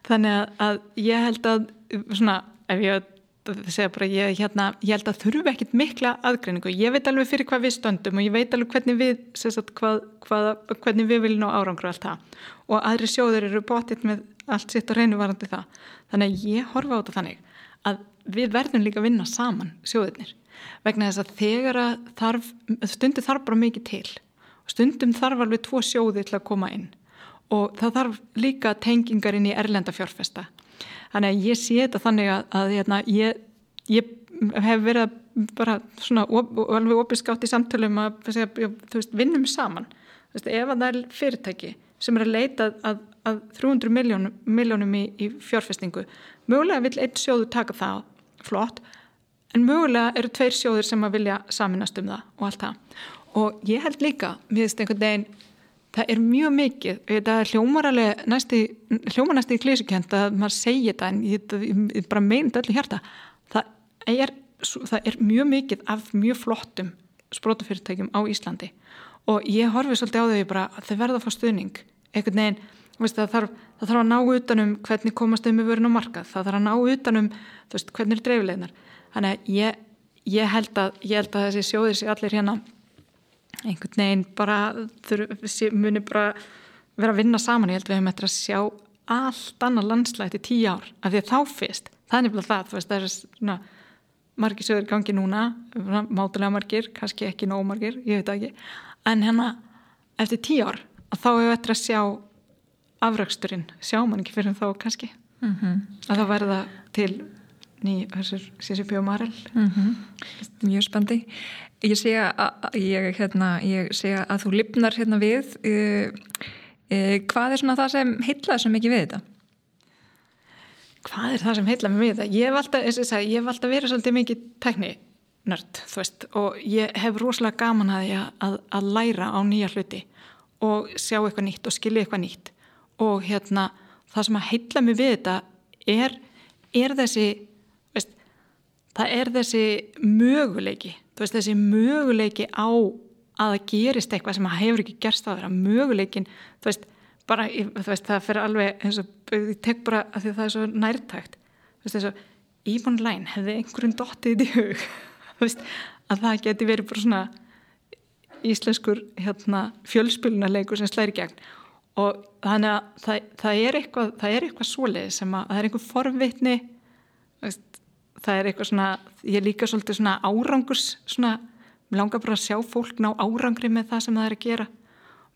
þannig að, að ég held að svona ef ég Bara, ég, hérna, ég held að þurfu ekkit mikla aðgreiningu, ég veit alveg fyrir hvað við stöndum og ég veit alveg hvernig við sagt, hvað, hvað, hvernig við viljum ná árangur og allt það. Og aðri sjóður eru bótitt með allt sitt og reynuvarandi það. Þannig að ég horfa á þetta þannig að við verðum líka að vinna saman sjóðirnir. Vegna þess að þegar að þarf, stundum þarf bara mikið til. Stundum þarf alveg tvo sjóði til að koma inn. Og það þarf líka tengingar inn í erlenda fjárfesta þannig að ég sé þetta þannig að, að hérna, ég, ég hef verið bara svona og alveg opinskátt í samtölum að veist, vinnum saman. Veist, ef það er fyrirtæki sem er að leita að, að 300 miljónum, miljónum í, í fjárfestingu mögulega vil einn sjóðu taka það flott en mögulega eru tveir sjóður sem að vilja saminast um það og allt það. Og ég held líka, finnst einhvern veginn það er mjög mikið, þetta er hljómar alveg næsti, hljómar næsti í klísukent að maður segja þetta en ég, ég bara meint öllu hérta það er, það er mjög mikið af mjög flottum sprótafyrirtækjum á Íslandi. Og ég horfi svolítið á þau bara að þau verða að fá stuðning. Einhvern veginn, það, þarf, það þarf að ná utanum hvernig komast þau með vörun á markað. Það þarf að ná utanum veist, hvernig er dreiflegnar þannig að ég, ég, held að, ég held að þessi sjóðir sér allir hérna einhvern veginn bara muni bara vera að vinna saman, ég held að við hefum eftir að sjá allt annað landslægt í tíu ár af því að þá fyrst, það er nefnilega það veist, það er svona margir sögur gangi núna, mátulega margir kannski ekki nómargir, ég veit ekki. En hérna eftir tíu ár þá hefur við eftir að sjá afraksturinn, sjá mann ekki fyrir þá kannski. Mm -hmm. að það verða til ný CCP og Marel. Mm -hmm. Mjög spandi Ég sé að, ég, hérna, ég sé að þú lifnar hérna við uh, uh, hvað er svona það sem heitlaði svo mikið við þetta? Hvað er það sem heitlaði mig við þetta? Ég hef alltaf, sag, ég hef alltaf verið svolítið mikið tekninörd og ég hef rosalega gaman að því að, að læra á nýja hluti og sjá eitthvað nýtt og skilja eitthvað nýtt og hérna það sem að heitlaði mig við þetta er, er þessi það er þessi möguleiki veist, þessi möguleiki á að það gerist eitthvað sem hefur ekki gerst á þeirra möguleikin þú veist, bara, þú veist, það fyrir alveg eins og, ég tek bara að því það er svo nærtækt. Þú veist, þess að Yvonne Læn hefði einhverjum dottið í hug [LAUGHS] veist, að það geti verið bara svona íslenskur hérna, fjölspilunarleikur sem slæri gegn. Og þannig að það, það er eitthvað eitthvað svoleið sem að það er einhver forvitni veist, það er eitthvað svona, ég líka svolítið svona árangurs svona, mér langar bara að sjá fólk ná árangri með það sem það er að gera.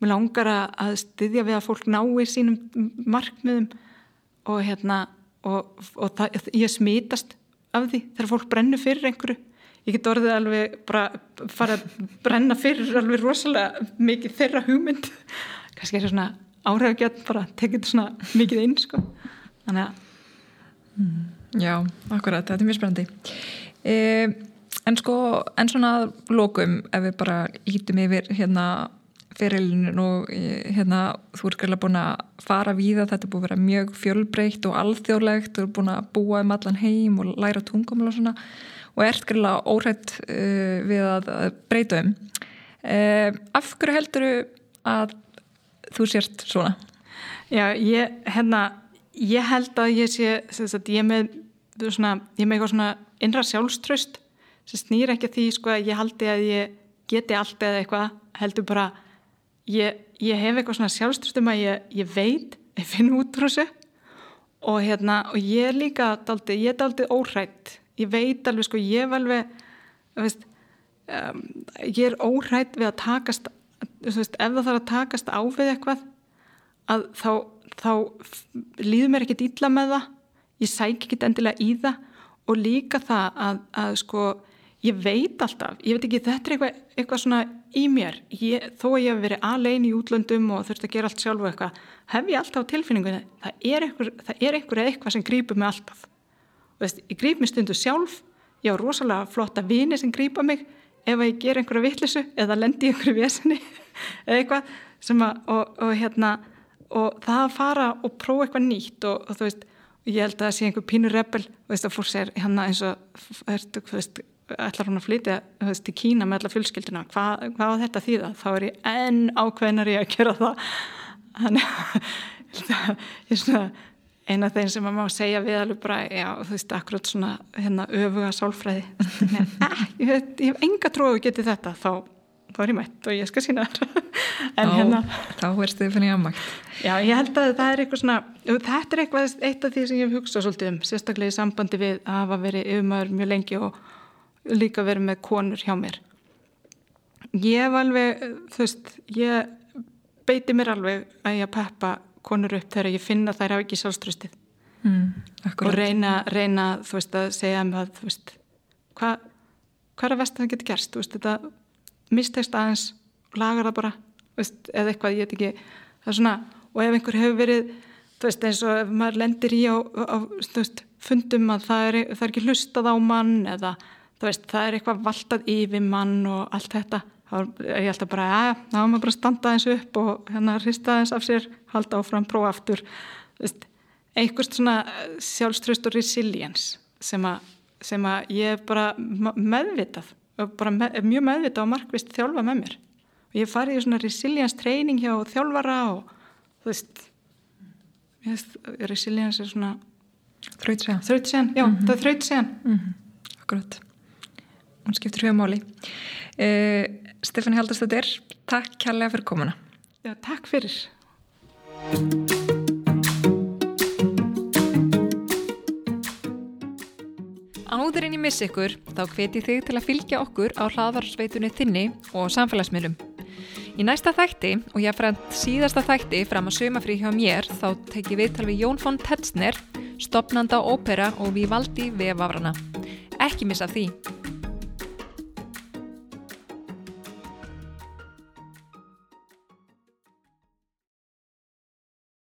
Mér langar að styðja við að fólk nái sínum markmiðum og hérna og, og það, ég smitast af því þegar fólk brennur fyrir einhverju. Ég get orðið alveg bara fara að brenna fyrir alveg rosalega mikið þeirra hugmynd. Kannski er það svona áhrifgjörn bara tekið þetta svona mikið inn sko. Þannig að mm. Já, akkurat, þetta er mjög spennandi eh, en sko en svona lókum ef við bara lítum yfir hérna fyrirlinu og hérna þú ert gæla búin að fara við það þetta búin að vera mjög fjölbreytt og alþjóðlegt þú ert búin að búa um allan heim og læra tungum og svona og ert gæla órætt uh, við að, að breyta um uh, af hverju heldur að þú sért svona? Já, ég, hérna ég held að ég sé að ég með svona, ég með eitthvað svona innra sjálfströst sem snýr ekki að því sko að ég haldi að ég geti allt eða eitthvað heldur bara ég, ég hef eitthvað svona sjálfströst um að ég, ég veit, ég finn út frá þessu. Og hérna og ég er líka daldi, ég er daldi óhrætt ég veit alveg sko, ég er alveg veist, um, ég er óhrætt við að takast veist, ef það þarf að takast á við eitthvað að þá, þá líður mér ekkert ítla með það. Ég sæk ekki endilega í það og líka það að, að sko ég veit alltaf, ég veit ekki þetta er eitthvað, eitthvað svona í mér. Ég, þó að ég hef verið alveg í útlöndum og þurft að gera allt sjálf og eitthvað hef ég alltaf á tilfinningu það er eitthvað, er eitthvað, sem grýpur mig alltaf. Veist, ég grýp mig stundu sjálf. Ég á rosalega flotta vini sem grýpa mig ef ég ger einhverja vittlisu eða lendi einhverju veseni [LAUGHS] eða eitthvað að og, og hérna og það að fara og prófa eitthvað nýtt og, og þú veist ég held að það sé einhver pínur rebel veist að fólk segir hérna eins og ertu, veist, ætlar hún að flytja veist, til Kína með alla fullskilduna Hva, hvað var þetta það? Þá er ég enn ákveðnar í að gera það. Þannig að [LAUGHS] ég er svona eina af þeim sem maður má segja við alveg bara, já, þú veist, akkurat svona hérna öfuga sálfræði. Eh, [LAUGHS] ég, ég hef enga tróðu getið þetta. Þá, þá er ég mætt og ég skal sína það [LAUGHS] en Ó, hérna þá er Stefani aðmægt já, ég held að það er eitthvað svona þetta er eitthvað eitt af því sem ég hef hugsað svolítið um sérstaklega í sambandi við að hafa verið yfirmæður mjög lengi og líka verið með konur hjá mér. Ég hef alveg þú veist, ég beiti mér alveg að ég peppa konur upp þegar ég finna þær hafa ekki sjálfströstið mm, og reyna, reyna þú veist að segja um að veist hvað hva er að vest að það getur gerst? Þú veist þetta mistegst aðeins lagar það bara veist, eða eitthvað ég veit ekki. Það er svona og ef einhver hefur verið þú veist eins og ef maður lendir í á, á veist, fundum að það er, það er ekki hlustað á mann eða veist, það er eitthvað valtað yfir mann og allt þetta þá er ég alltaf bara að þá er maður bara að standa eins upp og hérna hrista eins af sér halda áfram, prófa aftur. Eitthvað svona sjálfströst og resilience sem að, sem að ég bara meðvitað bara með, mjög meðvitað og markvist þjálfa með mér. Og ég farið í svona resilience treyning hjá þjálfara og þú veist, veist resilience er svona þrautsegan, þrautsegan, já, mm -hmm. það er þrautsegan mm -hmm. Akkurat. Hún skiptir höfumáli uh, eh, Stefán Hjaldarsdóttir takk kærlega fyrir komuna. Já, takk fyrir Áður en ég missi ykkur, þá hveti þig til að fylgja okkur á hlaðvarsveitunni þinni og samfélagsmiðlum. Í næsta þætti, og ég frend síðasta þætti fram að sömafrí hjá mér, þá teki við tal við Jón von Tetzner, stopnanda ópera og við valdi vefafrana. Ekki missa því.